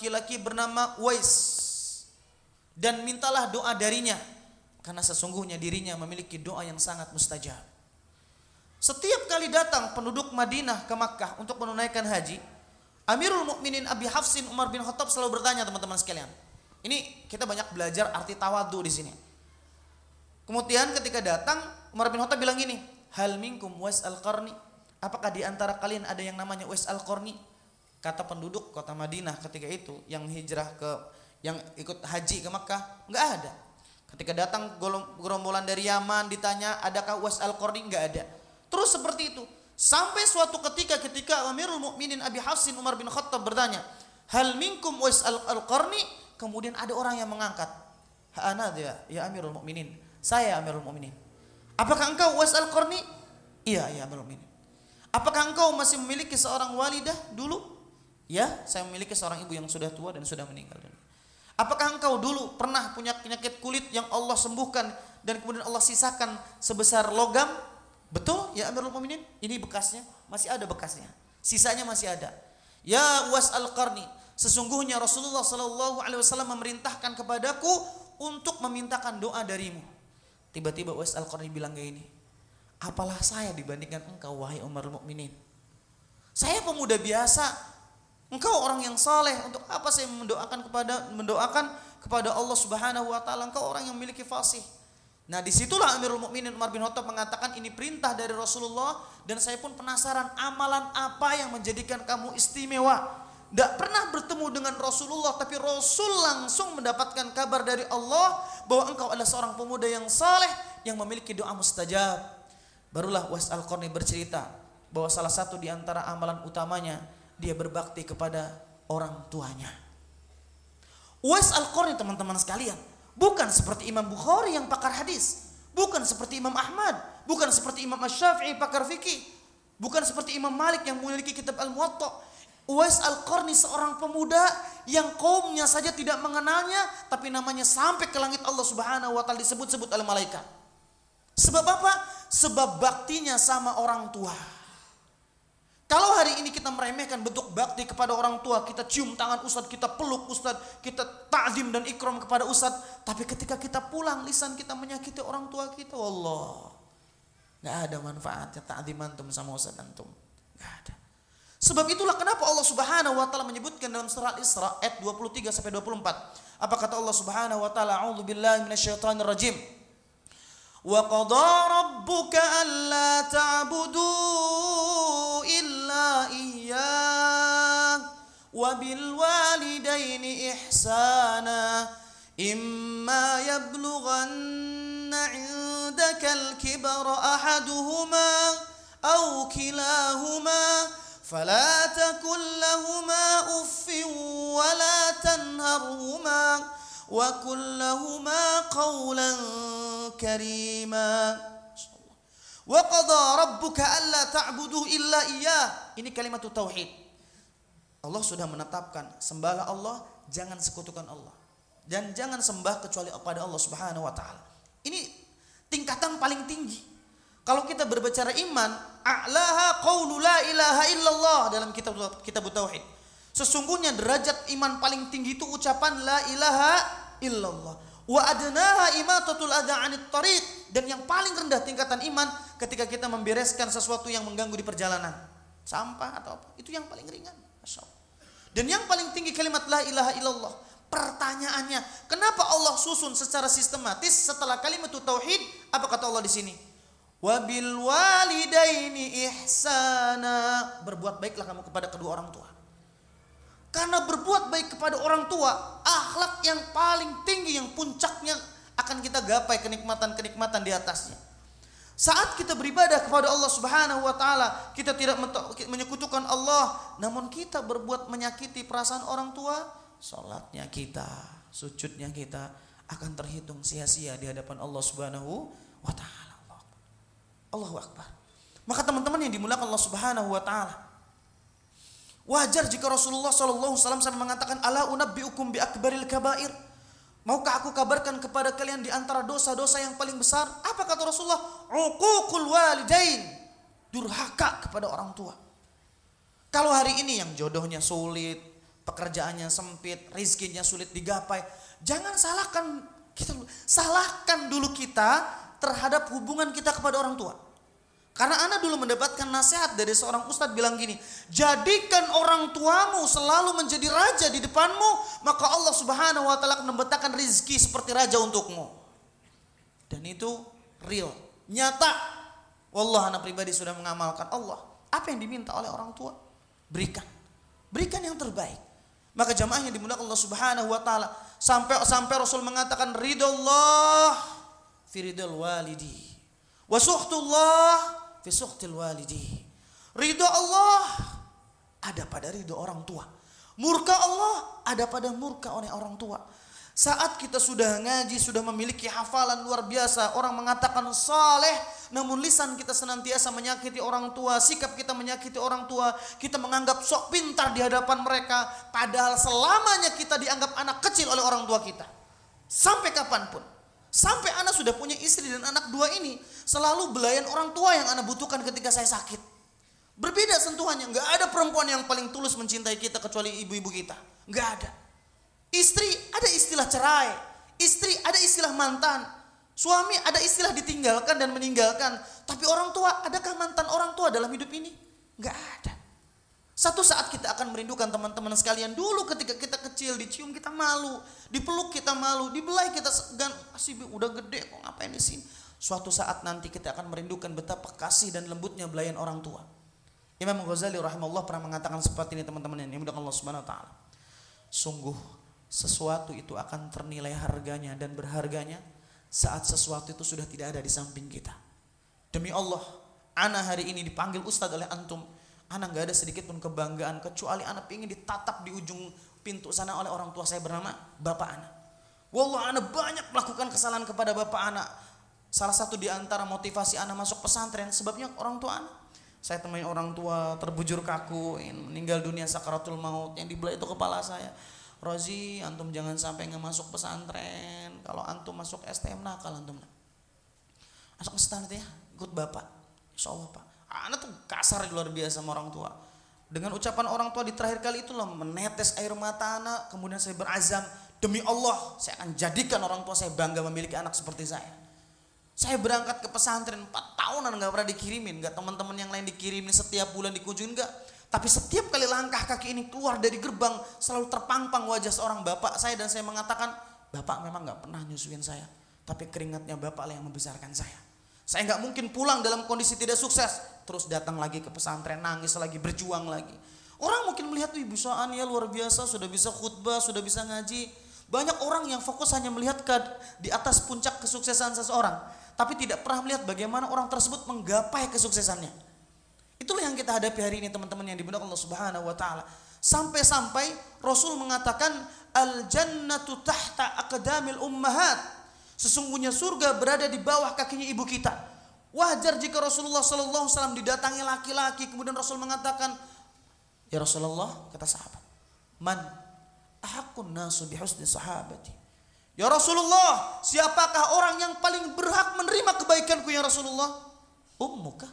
laki-laki bernama Wais dan mintalah doa darinya karena sesungguhnya dirinya memiliki doa yang sangat mustajab. Setiap kali datang penduduk Madinah ke Makkah untuk menunaikan haji, Amirul Mukminin Abi Hafsin Umar bin Khattab selalu bertanya teman-teman sekalian. Ini kita banyak belajar arti tawadu di sini. Kemudian ketika datang Umar bin Khattab bilang gini, "Hal minkum was al-qarni?" Apakah di antara kalian ada yang namanya was al-qarni? Kata penduduk kota Madinah ketika itu yang hijrah ke yang ikut haji ke Makkah, nggak ada. Ketika datang gerombolan dari Yaman ditanya, "Adakah was al-qarni?" nggak ada. Terus seperti itu. Sampai suatu ketika ketika Amirul Mukminin Abi Hafsin Umar bin Khattab bertanya, "Hal minkum was al-qarni?" Kemudian ada orang yang mengangkat, "Ana dia, ya Amirul Mukminin." Saya Amirul Mukminin. Apakah engkau was al-qarni? Iya, ya Amirul Mukminin. Apakah engkau masih memiliki seorang walidah dulu? Ya, saya memiliki seorang ibu yang sudah tua dan sudah meninggal Apakah engkau dulu pernah punya penyakit kulit yang Allah sembuhkan dan kemudian Allah sisakan sebesar logam? Betul ya Amirul Mukminin? Ini bekasnya, masih ada bekasnya. Sisanya masih ada. Ya was al-qarni, sesungguhnya Rasulullah Shallallahu alaihi wasallam memerintahkan kepadaku untuk memintakan doa darimu. Tiba-tiba Was al-Qarni bilang kayak ini. Apalah saya dibandingkan engkau wahai Umar Mukminin? Saya pemuda biasa, Engkau orang yang saleh, untuk apa saya mendoakan kepada mendoakan kepada Allah Subhanahu wa taala? Engkau orang yang memiliki fasih. Nah, di situlah Amirul Mukminin Umar bin Khattab mengatakan ini perintah dari Rasulullah dan saya pun penasaran amalan apa yang menjadikan kamu istimewa. Tidak pernah bertemu dengan Rasulullah tapi Rasul langsung mendapatkan kabar dari Allah bahwa engkau adalah seorang pemuda yang saleh yang memiliki doa mustajab. Barulah Was Al-Qarni bercerita bahwa salah satu di antara amalan utamanya dia berbakti kepada orang tuanya. Uwais Al-Qarni teman-teman sekalian, bukan seperti Imam Bukhari yang pakar hadis, bukan seperti Imam Ahmad, bukan seperti Imam Asy-Syafi'i pakar fikih, bukan seperti Imam Malik yang memiliki kitab Al-Muwatta. Uwais Al-Qarni seorang pemuda yang kaumnya saja tidak mengenalnya tapi namanya sampai ke langit Allah Subhanahu wa taala disebut-sebut oleh malaikat. Sebab apa? Sebab baktinya sama orang tua. Kalau hari ini kita meremehkan bentuk bakti kepada orang tua, kita cium tangan ustad kita peluk ustad kita takzim dan ikram kepada ustad Tapi ketika kita pulang, lisan kita menyakiti orang tua kita. Allah, nggak ada manfaatnya takzim antum sama ustad antum. Nggak ada. Sebab itulah kenapa Allah Subhanahu wa taala menyebutkan dalam surat Isra ayat 23 sampai 24. Apa kata Allah Subhanahu wa taala? A'udzubillahi minasyaitonir rajim. Wa qada rabbuka alla ta'budu illa إياه وبالوالدين إحسانا إما يبلغن عندك الكبر أحدهما أو كلاهما فلا تكن لهما أف ولا تنهرهما وكن لهما قولا كريما Wa qadha rabbuka alla ta'budu illa iyyah. Ini kalimat tauhid. Allah sudah menetapkan sembahlah Allah, jangan sekutukan Allah. Dan jangan sembah kecuali kepada Allah Subhanahu wa taala. Ini tingkatan paling tinggi. Kalau kita berbicara iman, a'laha qaulu la ilaha illallah dalam kitab kitab tauhid. Sesungguhnya derajat iman paling tinggi itu ucapan la ilaha illallah wa adnaha imatatul adha anit tariq. Dan yang paling rendah tingkatan iman ketika kita membereskan sesuatu yang mengganggu di perjalanan. Sampah atau apa itu yang paling ringan. Dan yang paling tinggi kalimat la ilaha illallah pertanyaannya kenapa Allah susun secara sistematis setelah kalimat tauhid? Apa kata Allah di sini? Wabil walidaini ihsana. Berbuat baiklah kamu kepada kedua orang tua karena berbuat baik kepada orang tua, akhlak yang paling tinggi, yang puncaknya akan kita gapai kenikmatan-kenikmatan di atasnya. Saat kita beribadah kepada Allah Subhanahu wa taala, kita tidak menyekutukan Allah, namun kita berbuat menyakiti perasaan orang tua, salatnya kita, sujudnya kita akan terhitung sia-sia di hadapan Allah Subhanahu wa taala. Allahu akbar. Maka teman-teman yang dimulakan Allah Subhanahu wa taala, Wajar jika Rasulullah SAW sampai mengatakan ala unabbiukum bi akbaril kabair. Maukah aku kabarkan kepada kalian di antara dosa-dosa yang paling besar? Apa kata Rasulullah? Uququl walidain. Durhaka kepada orang tua. Kalau hari ini yang jodohnya sulit, pekerjaannya sempit, rizkinya sulit digapai. Jangan salahkan kita salahkan dulu kita terhadap hubungan kita kepada orang tua. Karena anak dulu mendapatkan nasihat dari seorang ustadz bilang gini, jadikan orang tuamu selalu menjadi raja di depanmu, maka Allah subhanahu wa ta'ala akan membetakan rizki seperti raja untukmu. Dan itu real, nyata. Wallah anak pribadi sudah mengamalkan Allah. Apa yang diminta oleh orang tua? Berikan. Berikan yang terbaik. Maka jamaah yang dimulakan Allah Subhanahu wa taala sampai sampai Rasul mengatakan ridallah fi ridal walidi wa suhtullah suhtil walidi. Ridho Allah ada pada ridho orang tua. Murka Allah ada pada murka oleh orang tua. Saat kita sudah ngaji, sudah memiliki hafalan luar biasa, orang mengatakan saleh, namun lisan kita senantiasa menyakiti orang tua, sikap kita menyakiti orang tua, kita menganggap sok pintar di hadapan mereka, padahal selamanya kita dianggap anak kecil oleh orang tua kita. Sampai kapan pun. Sampai anak sudah punya istri dan anak dua ini, selalu belayan orang tua yang anak butuhkan ketika saya sakit. Berbeda sentuhannya, nggak ada perempuan yang paling tulus mencintai kita kecuali ibu-ibu kita. Nggak ada. Istri ada istilah cerai, istri ada istilah mantan, suami ada istilah ditinggalkan dan meninggalkan. Tapi orang tua, adakah mantan orang tua dalam hidup ini? Gak ada. Satu saat kita akan merindukan teman-teman sekalian dulu ketika kita kecil dicium kita malu, dipeluk kita malu, dibelai kita segan, kasih udah gede kok ngapain di sini. Suatu saat nanti kita akan merindukan betapa kasih dan lembutnya belayan orang tua. Imam Ghazali rahimahullah pernah mengatakan seperti ini teman-teman yang mudah Allah Subhanahu wa taala. Sungguh sesuatu itu akan ternilai harganya dan berharganya saat sesuatu itu sudah tidak ada di samping kita. Demi Allah, ana hari ini dipanggil ustadz oleh antum. Ana nggak ada sedikit pun kebanggaan kecuali ana ingin ditatap di ujung pintu sana oleh orang tua saya bernama bapak ana. Wallah ana banyak melakukan kesalahan kepada bapak ana. Salah satu di antara motivasi ana masuk pesantren sebabnya orang tua ana. Saya temui orang tua terbujur kaku, meninggal dunia sakaratul maut yang dibelah itu kepala saya. Rozi antum jangan sampai nggak masuk pesantren. Kalau antum masuk STM nakal antum. Masuk pesantren ya ikut bapak. Insya pak. Anak tuh kasar luar biasa sama orang tua. Dengan ucapan orang tua di terakhir kali itu loh menetes air mata anak kemudian saya berazam demi Allah saya akan jadikan orang tua saya bangga memiliki anak seperti saya saya berangkat ke pesantren 4 tahunan nggak pernah dikirimin nggak teman-teman yang lain dikirimin setiap bulan dikunjungin nggak tapi setiap kali langkah kaki ini keluar dari gerbang selalu terpampang wajah seorang bapak saya dan saya mengatakan, bapak memang nggak pernah nyusuin saya, tapi keringatnya bapak lah yang membesarkan saya. Saya nggak mungkin pulang dalam kondisi tidak sukses, terus datang lagi ke pesantren nangis lagi berjuang lagi. Orang mungkin melihat ibu bisaan ya luar biasa, sudah bisa khutbah, sudah bisa ngaji. Banyak orang yang fokus hanya melihat ke di atas puncak kesuksesan seseorang, tapi tidak pernah melihat bagaimana orang tersebut menggapai kesuksesannya. Itulah yang kita hadapi hari ini teman-teman yang dimuliakan Allah Subhanahu wa taala. Sampai-sampai Rasul mengatakan al jannatu tahta aqdamil ummahat. Sesungguhnya surga berada di bawah kakinya ibu kita. Wajar jika Rasulullah sallallahu alaihi wasallam didatangi laki-laki kemudian Rasul mengatakan, "Ya Rasulullah," kata sahabat, "Man ahakun nasu bihusni sahabati?" Ya Rasulullah, siapakah orang yang paling berhak menerima kebaikanku ya Rasulullah? Ummuka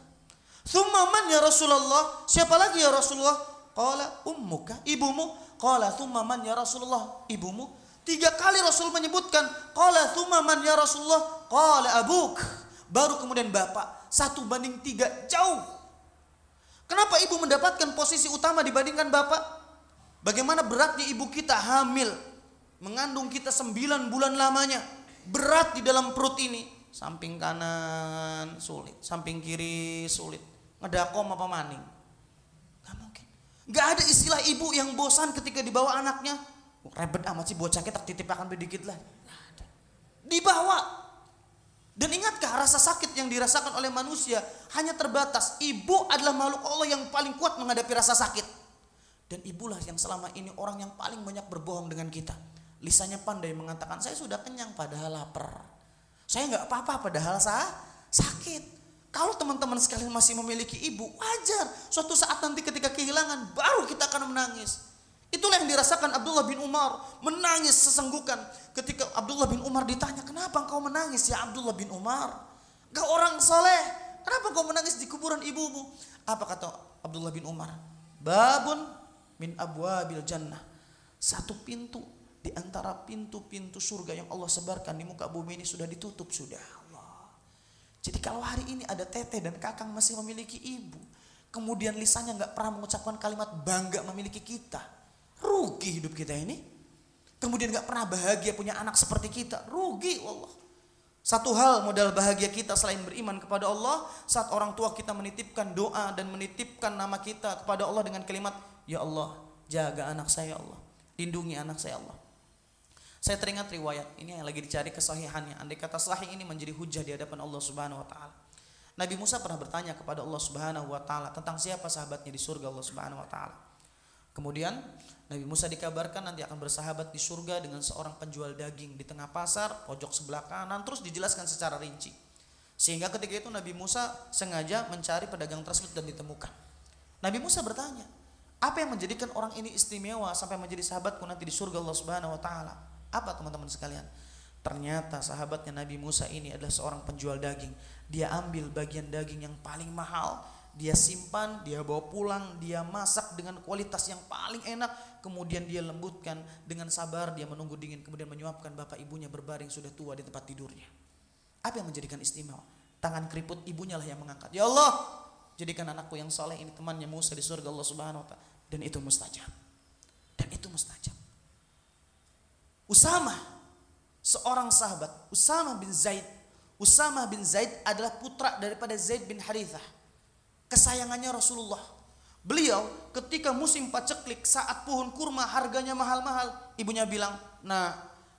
Thumma man ya Rasulullah? Siapa lagi ya Rasulullah? Qala ummuka, ibumu. Qala thumma man ya Rasulullah? Ibumu. Tiga kali Rasul menyebutkan. Qala thumma man ya Rasulullah? Qala abuk. Baru kemudian bapak. Satu banding tiga, jauh. Kenapa ibu mendapatkan posisi utama dibandingkan bapak? Bagaimana beratnya ibu kita hamil. Mengandung kita sembilan bulan lamanya. Berat di dalam perut ini. Samping kanan sulit, samping kiri sulit ngedakom apa maning? Gak mungkin. Gak ada istilah ibu yang bosan ketika dibawa anaknya. Rebet amat sih bocah kita titip akan sedikit lah. Dibawa. Dan ingatkah rasa sakit yang dirasakan oleh manusia hanya terbatas. Ibu adalah makhluk Allah yang paling kuat menghadapi rasa sakit. Dan ibulah yang selama ini orang yang paling banyak berbohong dengan kita. Lisannya pandai mengatakan saya sudah kenyang padahal lapar. Saya nggak apa-apa padahal saya sakit. Kalau teman-teman sekalian masih memiliki ibu, wajar. Suatu saat nanti ketika kehilangan, baru kita akan menangis. Itulah yang dirasakan Abdullah bin Umar. Menangis sesenggukan. Ketika Abdullah bin Umar ditanya, kenapa engkau menangis ya Abdullah bin Umar? Kau orang soleh. Kenapa engkau menangis di kuburan ibumu? Apa kata Abdullah bin Umar? Babun min abwabil jannah. Satu pintu di antara pintu-pintu surga yang Allah sebarkan di muka bumi ini sudah ditutup sudah Allah. Jadi kalau hari ini ada teteh dan kakang masih memiliki ibu, kemudian lisannya nggak pernah mengucapkan kalimat bangga memiliki kita, rugi hidup kita ini. Kemudian nggak pernah bahagia punya anak seperti kita, rugi Allah. Satu hal modal bahagia kita selain beriman kepada Allah saat orang tua kita menitipkan doa dan menitipkan nama kita kepada Allah dengan kalimat Ya Allah jaga anak saya Allah lindungi anak saya Allah saya teringat riwayat ini yang lagi dicari kesahihannya. Andai kata sahih ini menjadi hujah di hadapan Allah Subhanahu wa taala. Nabi Musa pernah bertanya kepada Allah Subhanahu wa taala tentang siapa sahabatnya di surga Allah Subhanahu wa taala. Kemudian Nabi Musa dikabarkan nanti akan bersahabat di surga dengan seorang penjual daging di tengah pasar, pojok sebelah kanan, terus dijelaskan secara rinci. Sehingga ketika itu Nabi Musa sengaja mencari pedagang tersebut dan ditemukan. Nabi Musa bertanya, apa yang menjadikan orang ini istimewa sampai menjadi sahabatku nanti di surga Allah Subhanahu wa taala? Apa teman-teman sekalian? Ternyata sahabatnya Nabi Musa ini adalah seorang penjual daging. Dia ambil bagian daging yang paling mahal, dia simpan, dia bawa pulang, dia masak dengan kualitas yang paling enak, kemudian dia lembutkan dengan sabar, dia menunggu dingin, kemudian menyuapkan bapak ibunya berbaring sudah tua di tempat tidurnya. Apa yang menjadikan istimewa? Tangan keriput ibunya lah yang mengangkat. Ya Allah, jadikan anakku yang soleh ini temannya Musa di surga Allah Subhanahu wa taala. Dan itu mustajab. Dan itu mustajab. Usama, seorang sahabat, Usama bin Zaid. Usama bin Zaid adalah putra daripada Zaid bin Harithah. Kesayangannya Rasulullah. Beliau ketika musim paceklik saat pohon kurma harganya mahal-mahal, ibunya bilang, "Nah,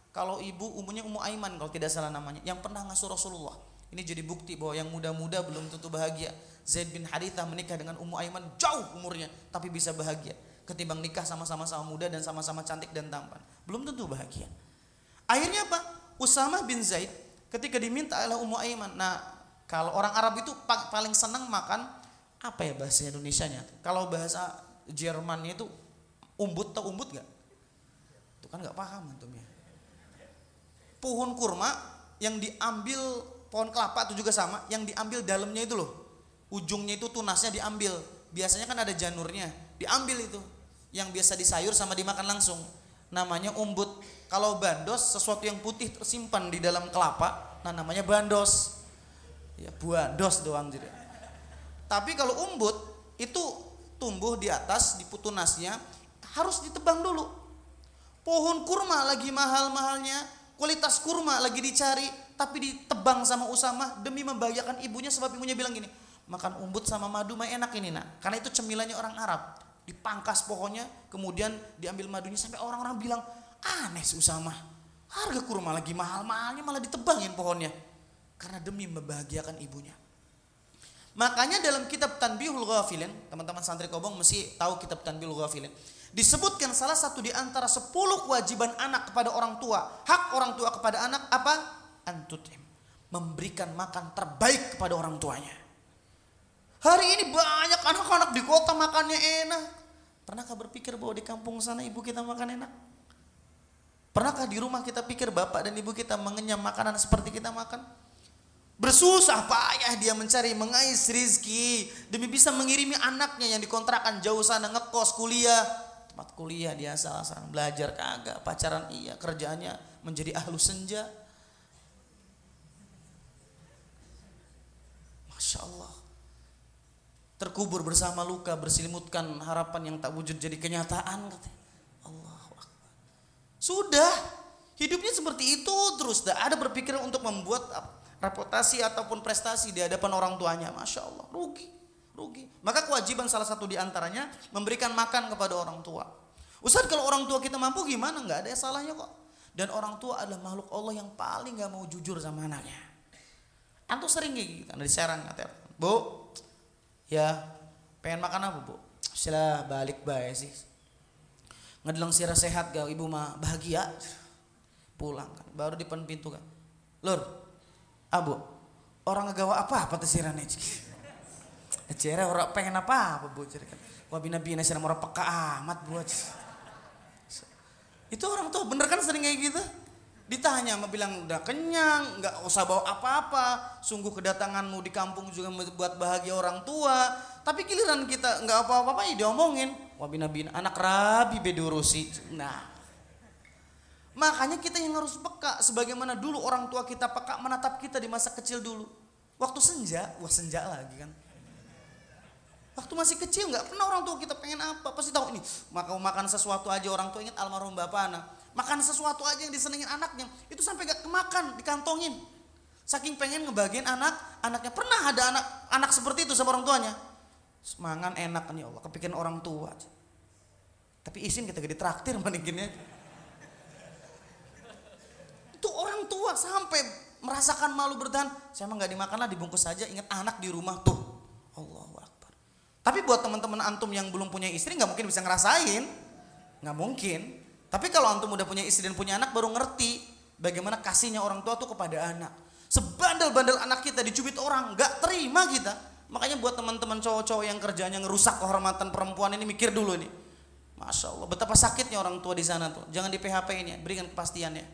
kalau ibu umumnya Ummu Aiman kalau tidak salah namanya, yang pernah ngasuh Rasulullah." Ini jadi bukti bahwa yang muda-muda belum tentu bahagia. Zaid bin Harithah menikah dengan Ummu Aiman jauh umurnya, tapi bisa bahagia ketimbang nikah sama-sama sama muda dan sama-sama cantik dan tampan. Belum tentu bahagia. Akhirnya apa? Usama bin Zaid ketika diminta oleh Ummu Aiman. Nah, kalau orang Arab itu paling senang makan apa ya bahasa Indonesia-nya? Kalau bahasa Jermannya itu umbut atau umbut gak? Itu kan gak paham antum ya. Pohon kurma yang diambil pohon kelapa itu juga sama, yang diambil dalamnya itu loh. Ujungnya itu tunasnya diambil. Biasanya kan ada janurnya, diambil itu yang biasa disayur sama dimakan langsung. Namanya umbut. Kalau bandos sesuatu yang putih tersimpan di dalam kelapa, nah namanya bandos. Ya bandos doang jadi. Tapi kalau umbut itu tumbuh di atas di putunasnya harus ditebang dulu. Pohon kurma lagi mahal-mahalnya, kualitas kurma lagi dicari, tapi ditebang sama Usama demi membahagiakan ibunya sebab ibunya bilang gini, makan umbut sama madu mah enak ini nak, karena itu cemilannya orang Arab dipangkas pohonnya, kemudian diambil madunya sampai orang-orang bilang aneh si Usama. Harga kurma lagi mahal-mahalnya malah ditebangin pohonnya. Karena demi membahagiakan ibunya. Makanya dalam kitab Tanbihul Ghafilin, teman-teman santri kobong mesti tahu kitab Tanbihul Ghafilin. Disebutkan salah satu di antara sepuluh kewajiban anak kepada orang tua. Hak orang tua kepada anak apa? Antutim. Memberikan makan terbaik kepada orang tuanya. Hari ini banyak anak-anak di kota makannya enak. Pernahkah berpikir bahwa di kampung sana ibu kita makan enak? Pernahkah di rumah kita pikir bapak dan ibu kita mengenyam makanan seperti kita makan? Bersusah payah dia mencari mengais rizki demi bisa mengirimi anaknya yang dikontrakan jauh sana ngekos kuliah. Tempat kuliah dia salah seorang belajar kagak, pacaran iya, kerjanya menjadi ahlu senja. Masya Allah terkubur bersama luka berselimutkan harapan yang tak wujud jadi kenyataan katanya. Allah Sudah hidupnya seperti itu terus tidak ada berpikiran untuk membuat reputasi ataupun prestasi di hadapan orang tuanya. Masya Allah rugi rugi. Maka kewajiban salah satu di antaranya memberikan makan kepada orang tua. Ustaz kalau orang tua kita mampu gimana? Nggak ada salahnya kok. Dan orang tua adalah makhluk Allah yang paling nggak mau jujur sama anaknya. Antum sering gitu, di Serang katanya, Bu, Ya, pengen makan apa bu? Sila balik baik sih. Ngedelang sirah sehat gak ibu mah bahagia. Pulang kan, baru di depan pintu kan. Lur, abu, orang ngegawa apa apa tuh sirah? Cere orang pengen apa apa bu cere kan. Wah bina bina sirah orang peka amat buat. Itu orang tuh bener kan sering kayak gitu. Ditanya, mau bilang udah kenyang, nggak usah bawa apa-apa. Sungguh kedatanganmu di kampung juga membuat bahagia orang tua. Tapi giliran kita nggak apa-apa ya diomongin. wabina-bina anak rabi bedurusi. Nah, makanya kita yang harus peka sebagaimana dulu orang tua kita peka menatap kita di masa kecil dulu. Waktu senja, wah senja lagi kan. Waktu masih kecil nggak pernah orang tua kita pengen apa, pasti tahu ini. Maka makan sesuatu aja orang tua ingat almarhum bapak anak. Makan sesuatu aja yang disenengin anaknya, itu sampai gak kemakan, dikantongin. Saking pengen ngebagian anak, anaknya pernah ada anak anak seperti itu sama orang tuanya. Semangan enak nih Allah, kepikiran orang tua. Tapi izin kita gede traktir manikinnya. Itu orang tua sampai merasakan malu bertahan. Saya emang nggak dimakan lah, dibungkus saja. Ingat anak di rumah tuh. Allahu Akbar. Tapi buat teman-teman antum yang belum punya istri nggak mungkin bisa ngerasain. Nggak mungkin. Tapi kalau antum udah punya istri dan punya anak baru ngerti bagaimana kasihnya orang tua tuh kepada anak. Sebandel-bandel anak kita dicubit orang, nggak terima kita. Makanya buat teman-teman cowok-cowok yang kerjanya ngerusak kehormatan perempuan ini mikir dulu nih. Masya Allah, betapa sakitnya orang tua di sana tuh. Jangan di PHP ini, berikan kepastian ya.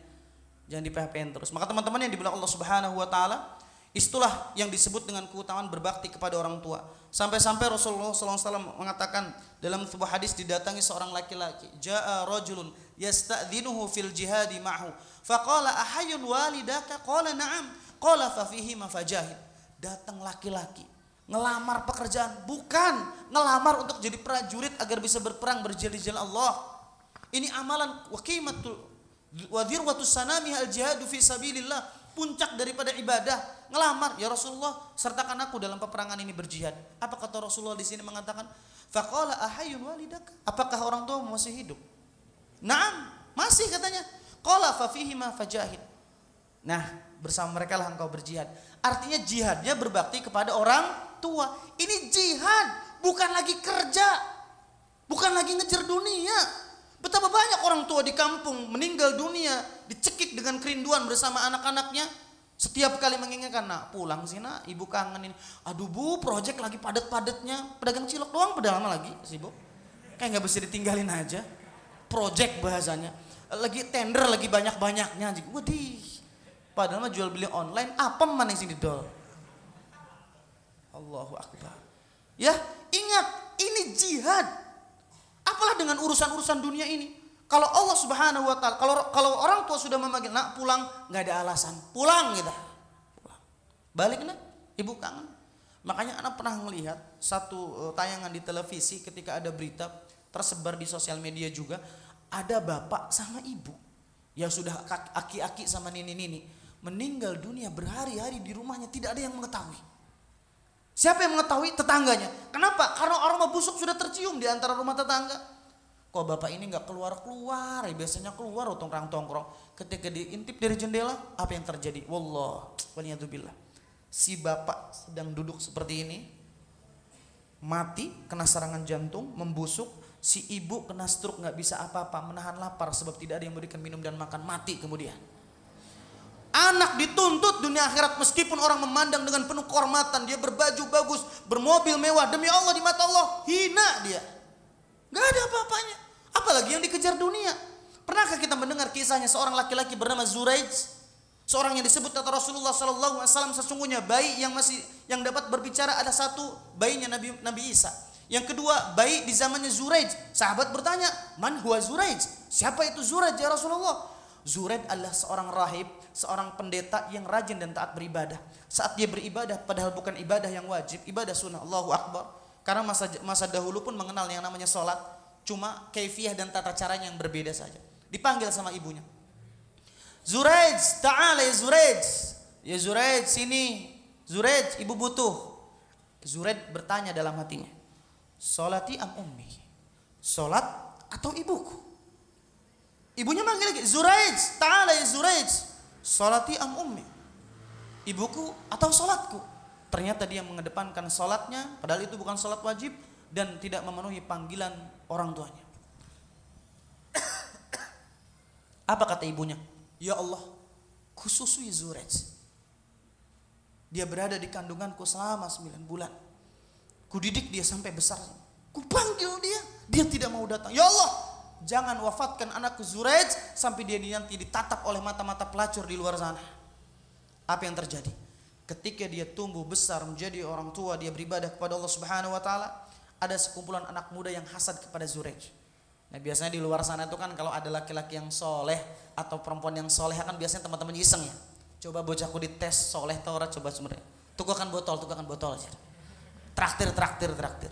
Jangan di PHP terus. Maka teman-teman yang dibilang Allah Subhanahu wa taala, itulah yang disebut dengan keutamaan berbakti kepada orang tua. Sampai-sampai Rasulullah SAW mengatakan dalam sebuah hadis didatangi seorang laki-laki. Ja'a rajulun yasta'dzinuhu fil jihadi ma'hu. Faqala ahayun walidaka? Qala na'am. Qala fa fihi mafajahid. Datang laki-laki ngelamar pekerjaan, bukan ngelamar untuk jadi prajurit agar bisa berperang berjalan jalan Allah. Ini amalan wa qimatul wa dirwatus sanami al jihadu fi sabilillah, puncak daripada ibadah. Ngelamar, ya Rasulullah, sertakan aku dalam peperangan ini berjihad. Apa kata Rasulullah di sini mengatakan? Faqala ahayun walidaka? Apakah orang tua masih hidup? Naam, masih katanya. Qala fa fihi ma fajahid. Nah, bersama mereka lah engkau berjihad. Artinya jihadnya berbakti kepada orang tua. Ini jihad, bukan lagi kerja. Bukan lagi ngejar dunia. Betapa banyak orang tua di kampung meninggal dunia, dicekik dengan kerinduan bersama anak-anaknya. Setiap kali mengingatkan, nak pulang sih nak, ibu kangen ini. Aduh bu, project lagi padat-padatnya. Pedagang cilok doang, pada lama lagi sibuk. Kayak nggak bisa ditinggalin aja. Project bahasanya. Lagi tender, lagi banyak-banyaknya. Wadih, Padahal mah jual beli online, apa mana yang sini dol? Allahu Akbar. Ya, ingat, ini jihad. Apalah dengan urusan-urusan dunia ini? Kalau Allah Subhanahu wa taala, kalau kalau orang tua sudah memanggil nak pulang, nggak ada alasan. Pulang gitu. Pulang. Balik nak, ibu kangen. Makanya anak pernah melihat satu uh, tayangan di televisi ketika ada berita tersebar di sosial media juga ada bapak sama ibu yang sudah aki-aki sama nini-nini meninggal dunia berhari-hari di rumahnya tidak ada yang mengetahui. Siapa yang mengetahui? Tetangganya. Kenapa? Karena aroma busuk sudah tercium di antara rumah tetangga. Kok bapak ini nggak keluar-keluar? Ya, biasanya keluar utang rang tongkrong. Ketika diintip dari jendela, apa yang terjadi? Wallah, waliyatubillah. Si bapak sedang duduk seperti ini, mati, kena serangan jantung, membusuk. Si ibu kena stroke, nggak bisa apa-apa, menahan lapar sebab tidak ada yang memberikan minum dan makan, mati kemudian. Anak dituntut dunia akhirat meskipun orang memandang dengan penuh kehormatan, dia berbaju bagus, bermobil mewah, demi Allah di mata Allah hina dia. Gak ada apa-apanya. Apalagi yang dikejar dunia. Pernahkah kita mendengar kisahnya seorang laki-laki bernama Zuraij? Seorang yang disebut kata Rasulullah Sallallahu Alaihi Wasallam sesungguhnya bayi yang masih yang dapat berbicara ada satu bayinya Nabi Nabi Isa. Yang kedua bayi di zamannya Zuraij. Sahabat bertanya, man huwa Zuraij? Siapa itu Zuraij ya Rasulullah? Zuraid adalah seorang rahib, seorang pendeta yang rajin dan taat beribadah. Saat dia beribadah, padahal bukan ibadah yang wajib, ibadah sunnah. Allahu Akbar. Karena masa masa dahulu pun mengenal yang namanya sholat, cuma kaifiah dan tata caranya yang berbeda saja. Dipanggil sama ibunya. Zuraid, ta'ala ya. Ya Zuraid, sini. Zuraid, ibu butuh. Zuraid bertanya dalam hatinya. Solati am ummi? Solat atau ibuku? Ibunya manggil lagi, Zuraij, ta'ala ya Zuraij. Salati am ummi. Ibuku atau salatku. Ternyata dia mengedepankan salatnya, padahal itu bukan salat wajib dan tidak memenuhi panggilan orang tuanya. Apa kata ibunya? Ya Allah, khususui Zuraij. Dia berada di kandunganku selama 9 bulan. Kudidik dia sampai besar. Kupanggil dia, dia tidak mau datang. Ya Allah, jangan wafatkan anakku Zuraij sampai dia nanti ditatap oleh mata-mata pelacur di luar sana. Apa yang terjadi? Ketika dia tumbuh besar menjadi orang tua, dia beribadah kepada Allah Subhanahu wa taala, ada sekumpulan anak muda yang hasad kepada Zurej. Nah biasanya di luar sana itu kan kalau ada laki-laki yang soleh atau perempuan yang soleh kan biasanya teman-teman iseng ya. Coba bocahku dites soleh tau orang coba sebenarnya. Tukakan botol, tukakan botol aja. Traktir, traktir, traktir.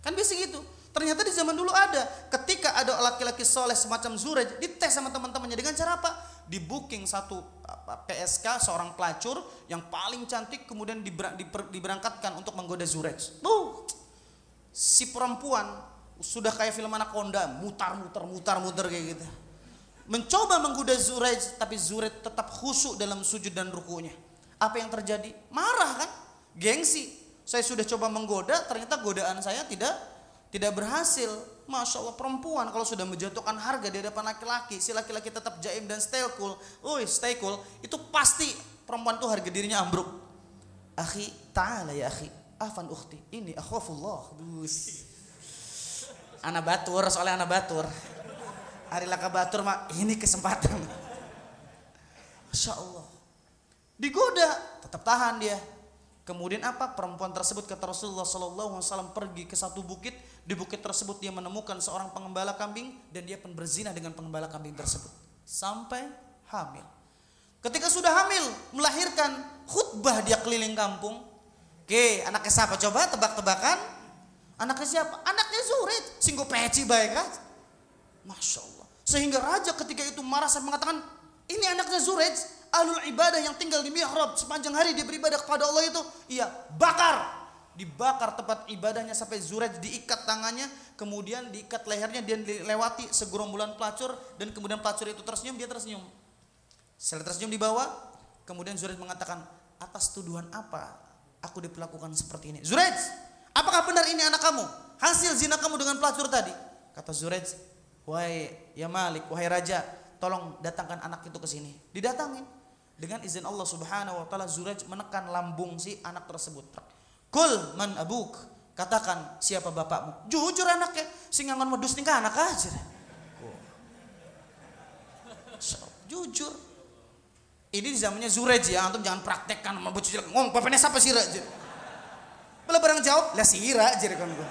Kan biasa gitu. Ternyata di zaman dulu ada. Ketika ada laki-laki soleh semacam Zurej, dites sama teman-temannya. Dengan cara apa? Di booking satu PSK seorang pelacur yang paling cantik kemudian diberangkatkan untuk menggoda Zurej. Tuh, si perempuan sudah kayak film anak Honda, mutar-mutar, mutar-mutar kayak gitu. Mencoba menggoda Zurej, tapi Zurej tetap khusyuk dalam sujud dan rukunya. Apa yang terjadi? Marah kan? Gengsi. Saya sudah coba menggoda, ternyata godaan saya tidak tidak berhasil. Masya Allah perempuan kalau sudah menjatuhkan harga di hadapan laki-laki, si laki-laki tetap jaim dan stay cool, Uy, stay cool, itu pasti perempuan itu harga dirinya ambruk. Akhi, ta'ala ya akhi, afan ukhti, ini akhwafullah. Bus. Anak batur, soalnya anak batur. Hari laka batur mah ini kesempatan. Masya Allah. Digoda, tetap tahan dia. Kemudian apa? Perempuan tersebut kata Rasulullah Wasallam pergi ke satu bukit. Di bukit tersebut dia menemukan seorang pengembala kambing dan dia pun berzina dengan pengembala kambing tersebut sampai hamil. Ketika sudah hamil, melahirkan khutbah dia keliling kampung. Oke, anaknya siapa? Coba tebak-tebakan. Anaknya siapa? Anaknya Zurid. Singgo peci baik kan? Masya Allah. Sehingga raja ketika itu marah saya mengatakan, ini anaknya Zurid ahlul ibadah yang tinggal di mihrab sepanjang hari dia beribadah kepada Allah itu, iya, bakar. Dibakar tempat ibadahnya sampai Zurej diikat tangannya, kemudian diikat lehernya dan dilewati segerombolan pelacur dan kemudian pelacur itu tersenyum, dia tersenyum. Setelah tersenyum di bawah, kemudian Zurej mengatakan, atas tuduhan apa aku diperlakukan seperti ini? Zurej, apakah benar ini anak kamu? Hasil zina kamu dengan pelacur tadi? Kata Zurej, wahai ya Malik, wahai Raja, tolong datangkan anak itu ke sini. Didatangin. Dengan izin Allah Subhanahu wa taala Zuraj menekan lambung si anak tersebut. Kul man abuk. Katakan siapa bapakmu? Jujur anaknya, sing ngangon medus nih anak aja. So, jujur. Ini di zamannya Zurej ya, antum jangan praktekkan sama bocah cilik. Ngomong bapaknya siapa sih Raja? Bila barang jawab, lah sira aja kan gua.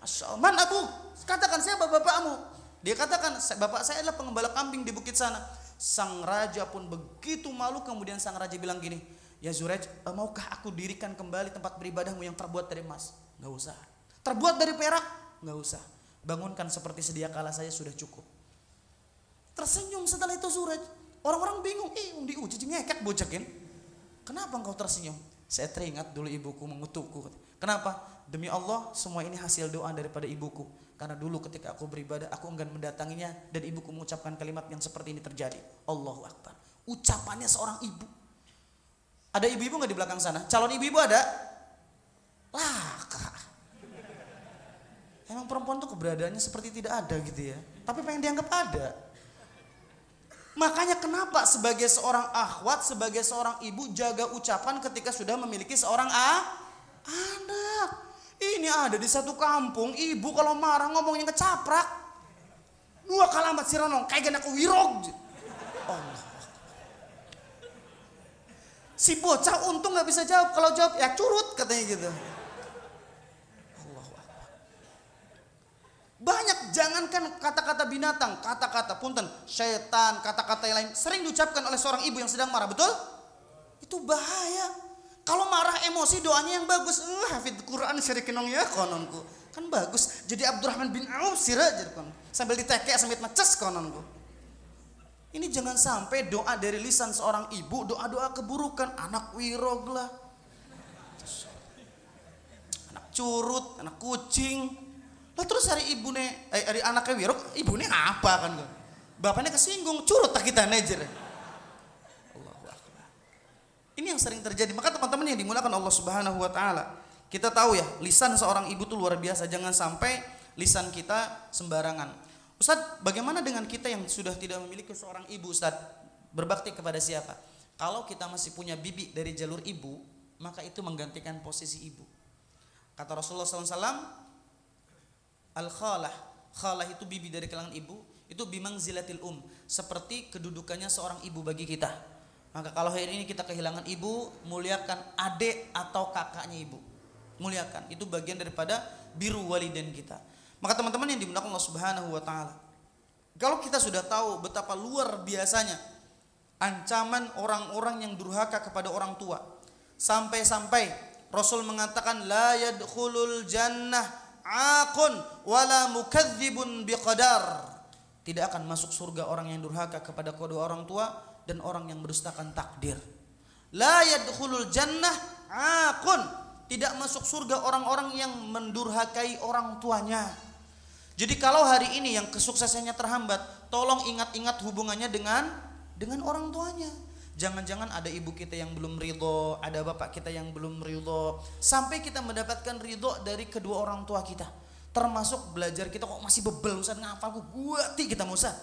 Masya Allah, man abu, katakan siapa bapakmu? Dia katakan, bapak saya adalah pengembala kambing di bukit sana. Sang raja pun begitu malu kemudian sang raja bilang gini, Ya Zurej, eh, maukah aku dirikan kembali tempat beribadahmu yang terbuat dari emas? Gak usah. Terbuat dari perak? Gak usah. Bangunkan seperti sedia kala saya sudah cukup. Tersenyum setelah itu Zurej. Orang-orang bingung, eh diuji ngekek bocakin. Kenapa engkau tersenyum? Saya teringat dulu ibuku mengutukku. Kenapa? Demi Allah semua ini hasil doa daripada ibuku karena dulu ketika aku beribadah, aku enggan mendatanginya dan ibuku mengucapkan kalimat yang seperti ini terjadi. Allahu Akbar. Ucapannya seorang ibu. Ada ibu-ibu nggak di belakang sana? Calon ibu-ibu ada? Laka. Emang perempuan tuh keberadaannya seperti tidak ada gitu ya. Tapi pengen dianggap ada. Makanya kenapa sebagai seorang akhwat, sebagai seorang ibu jaga ucapan ketika sudah memiliki seorang ah, anak. Ini ada di satu kampung, ibu kalau marah ngomongnya kecaprak. Dua kalamat si Ronong, kayak gana wirog. Allah. Si bocah untung nggak bisa jawab. Kalau jawab ya curut katanya gitu. Allah Banyak jangankan kata-kata binatang, kata-kata punten, setan, kata-kata yang lain sering diucapkan oleh seorang ibu yang sedang marah, betul? Itu bahaya. Kalau marah emosi doanya yang bagus. Uh, hafid Quran syarikinong ya kononku. Kan bagus. Jadi Abdurrahman bin Auf sirajar kon. Sambil ditekek sambil meces kononku. Ini jangan sampai doa dari lisan seorang ibu, doa-doa keburukan. Anak wirog lah. Anak curut, anak kucing. Lah terus hari ibu nih, eh, hari anaknya wirog, ibu nih apa kan? Bapaknya kesinggung, curut tak kita nejer. Ini yang sering terjadi. Maka teman-teman yang dimulakan Allah Subhanahu wa taala, kita tahu ya, lisan seorang ibu itu luar biasa. Jangan sampai lisan kita sembarangan. Ustaz, bagaimana dengan kita yang sudah tidak memiliki seorang ibu, Ustaz? Berbakti kepada siapa? Kalau kita masih punya bibi dari jalur ibu, maka itu menggantikan posisi ibu. Kata Rasulullah SAW, Al-khalah, khalah itu bibi dari kalangan ibu, itu bimang zilatil um, seperti kedudukannya seorang ibu bagi kita. Maka kalau hari ini kita kehilangan ibu, muliakan adik atau kakaknya ibu. Muliakan. Itu bagian daripada biru waliden kita. Maka teman-teman yang dimuliakan Allah Subhanahu wa taala. Kalau kita sudah tahu betapa luar biasanya ancaman orang-orang yang durhaka kepada orang tua. Sampai-sampai Rasul mengatakan la yadkhulul jannah aqun wala mukadzibun biqadar. Tidak akan masuk surga orang yang durhaka kepada kedua orang tua dan orang yang berdustakan takdir. La yadkhulul jannah aqun. Tidak masuk surga orang-orang yang mendurhakai orang tuanya. Jadi kalau hari ini yang kesuksesannya terhambat, tolong ingat-ingat hubungannya dengan dengan orang tuanya. Jangan-jangan ada ibu kita yang belum ridho, ada bapak kita yang belum ridho, sampai kita mendapatkan ridho dari kedua orang tua kita. Termasuk belajar kita kok masih bebel Ustaz ngapal ku guati kita Ustaz.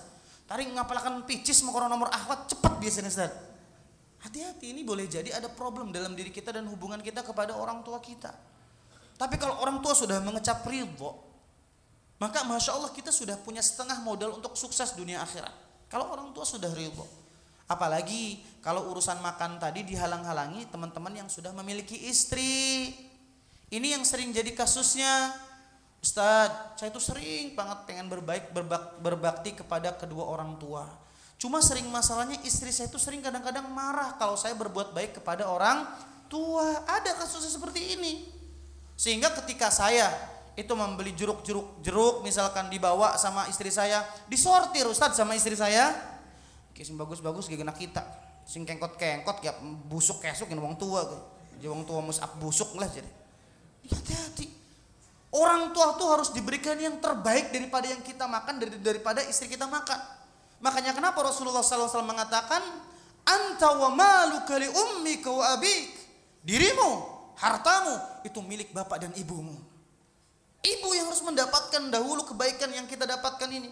Tarik ngapalkan picis mau nomor akhwat cepat biasanya Ustaz. Hati-hati ini boleh jadi ada problem dalam diri kita dan hubungan kita kepada orang tua kita. Tapi kalau orang tua sudah mengecap ridho, maka masya Allah kita sudah punya setengah modal untuk sukses dunia akhirat. Kalau orang tua sudah ridho. Apalagi kalau urusan makan tadi dihalang-halangi teman-teman yang sudah memiliki istri. Ini yang sering jadi kasusnya. Ustadz, saya itu sering banget pengen berbaik berbak, berbakti kepada kedua orang tua Cuma sering masalahnya istri saya itu sering kadang-kadang marah kalau saya berbuat baik kepada orang tua. Ada kasusnya seperti ini. Sehingga ketika saya itu membeli jeruk-jeruk jeruk misalkan dibawa sama istri saya, disortir Ustadz sama istri saya. Kisah bagus-bagus gak kena kita. Sing kengkot-kengkot kayak busuk kesuk ini wong tua Jadi wong tua musab busuk lah jadi. Hati-hati. Orang tua tuh harus diberikan yang terbaik daripada yang kita makan daripada istri kita makan. Makanya kenapa Rasulullah SAW mengatakan anta wa maluka li ummika wa abik. Dirimu, hartamu itu milik bapak dan ibumu. Ibu yang harus mendapatkan dahulu kebaikan yang kita dapatkan ini.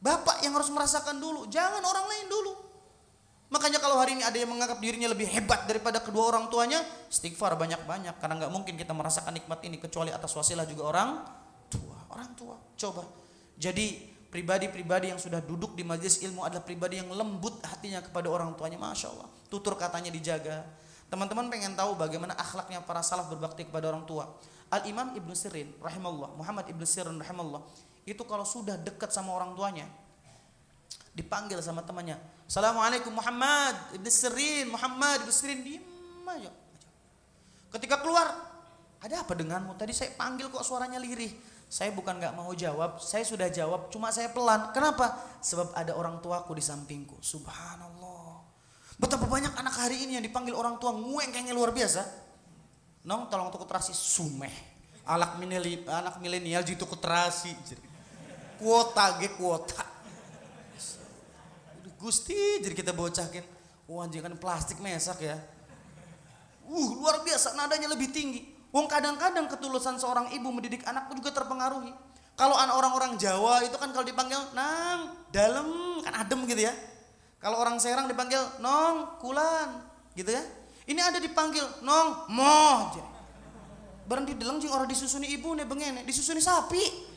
Bapak yang harus merasakan dulu, jangan orang lain dulu. Makanya kalau hari ini ada yang menganggap dirinya lebih hebat daripada kedua orang tuanya, istighfar banyak-banyak karena nggak mungkin kita merasakan nikmat ini kecuali atas wasilah juga orang tua. Orang tua, coba. Jadi pribadi-pribadi yang sudah duduk di majelis ilmu adalah pribadi yang lembut hatinya kepada orang tuanya Masya Allah tutur katanya dijaga teman-teman pengen tahu bagaimana akhlaknya para salaf berbakti kepada orang tua Al-Imam Ibnu Sirin rahimahullah Muhammad Ibnu Sirin rahimahullah itu kalau sudah dekat sama orang tuanya dipanggil sama temannya Assalamualaikum Muhammad Ibnu Sirin Muhammad Ibnu Sirin diem ketika keluar ada apa denganmu tadi saya panggil kok suaranya lirih saya bukan nggak mau jawab, saya sudah jawab, cuma saya pelan. Kenapa? Sebab ada orang tuaku di sampingku. Subhanallah. Betapa banyak anak hari ini yang dipanggil orang tua ngueng kayaknya luar biasa. Nong tolong tuku terasi sumeh. Anak milenial, anak milenial jitu terasi. Kuota ge kuota. Gusti jadi kita bocahkin. Wah oh, kan plastik mesak ya. Uh luar biasa nadanya lebih tinggi. Wong kadang-kadang ketulusan seorang ibu mendidik anak juga terpengaruhi. Kalau anak orang-orang Jawa itu kan kalau dipanggil nang, dalam kan adem gitu ya. Kalau orang Serang dipanggil nong, kulan, gitu ya. Ini ada dipanggil nong, moh. Berhenti deleng orang disusuni ibu nih bengene, disusuni sapi.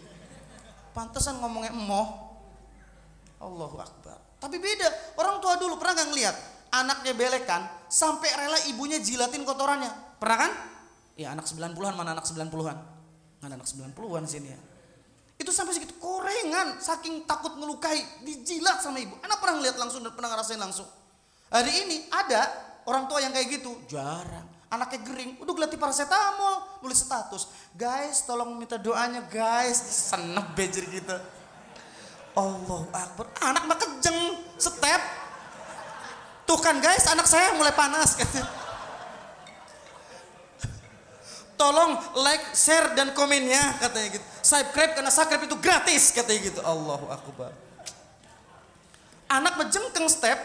Pantesan ngomongnya moh. Allahu Akbar. Tapi beda, orang tua dulu pernah nggak ngeliat anaknya belekan sampai rela ibunya jilatin kotorannya. Pernah kan? Ya anak 90-an mana anak 90-an? Mana anak 90-an sini ya. Itu sampai segitu korengan, saking takut ngelukai, dijilat sama ibu. Anak pernah ngeliat langsung dan pernah ngerasain langsung. Hari ini ada orang tua yang kayak gitu, jarang. Anaknya gering, udah gelati paracetamol, nulis status. Guys, tolong minta doanya guys. Senep bejer gitu. Allah Akbar. Anak mah kejeng, step. Tuh kan guys, anak saya mulai panas. tolong like, share dan komennya katanya gitu. Subscribe karena subscribe itu gratis katanya gitu. Allahu akbar. Anak menjengkeng step.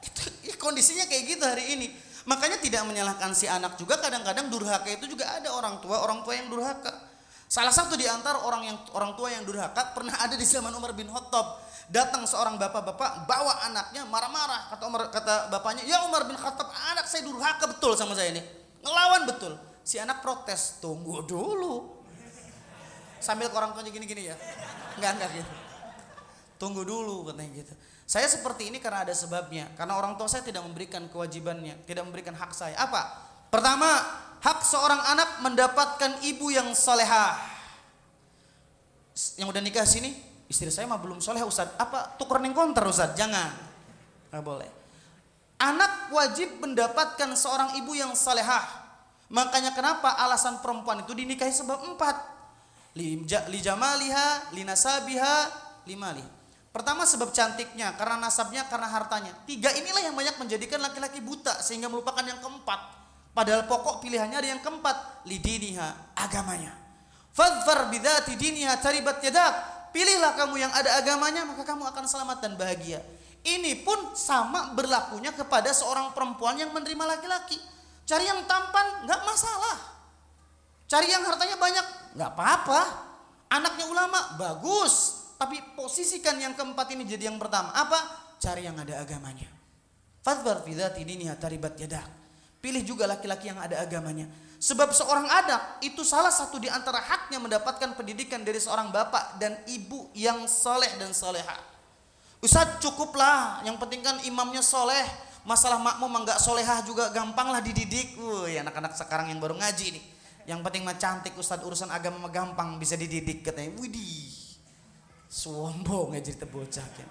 Itu ya kondisinya kayak gitu hari ini. Makanya tidak menyalahkan si anak juga kadang-kadang durhaka itu juga ada orang tua, orang tua yang durhaka. Salah satu di antara orang yang orang tua yang durhaka pernah ada di zaman Umar bin Khattab. Datang seorang bapak-bapak bawa anaknya marah-marah. Kata Umar kata bapaknya ya Umar bin Khattab anak saya durhaka betul sama saya ini. Ngelawan betul. Si anak protes tunggu dulu. Sambil orang tuanya gini-gini ya. Enggak enggak gitu. Tunggu dulu katanya gitu saya seperti ini karena ada sebabnya karena orang tua saya tidak memberikan kewajibannya tidak memberikan hak saya apa Pertama, hak seorang anak mendapatkan ibu yang solehah. Yang udah nikah sini, istri saya mah belum soleh Ustaz. Apa tukeran yang konter Ustaz? Jangan. Nggak boleh. Anak wajib mendapatkan seorang ibu yang salehah. Makanya kenapa alasan perempuan itu dinikahi sebab empat. Li jamaliha, li nasabiha, limali. Pertama sebab cantiknya, karena nasabnya, karena hartanya. Tiga inilah yang banyak menjadikan laki-laki buta sehingga melupakan yang keempat. Padahal pokok pilihannya ada yang keempat, lidiniha, agamanya. Fadfar bidati diniha taribat yadak. Pilihlah kamu yang ada agamanya, maka kamu akan selamat dan bahagia. Ini pun sama berlakunya kepada seorang perempuan yang menerima laki-laki. Cari yang tampan nggak masalah. Cari yang hartanya banyak nggak apa-apa. Anaknya ulama bagus. Tapi posisikan yang keempat ini jadi yang pertama. Apa? Cari yang ada agamanya. Fadbar fidati ini taribat yadak. Pilih juga laki-laki yang ada agamanya. Sebab seorang anak itu salah satu di antara haknya mendapatkan pendidikan dari seorang bapak dan ibu yang soleh dan soleha. Ustaz cukuplah, yang penting kan imamnya soleh. Masalah makmum enggak solehah juga gampang lah dididik. Woi anak-anak sekarang yang baru ngaji nih. Yang penting mah cantik Ustaz urusan agama gampang bisa dididik katanya. Widih. Sombong aja cerita bocah kan.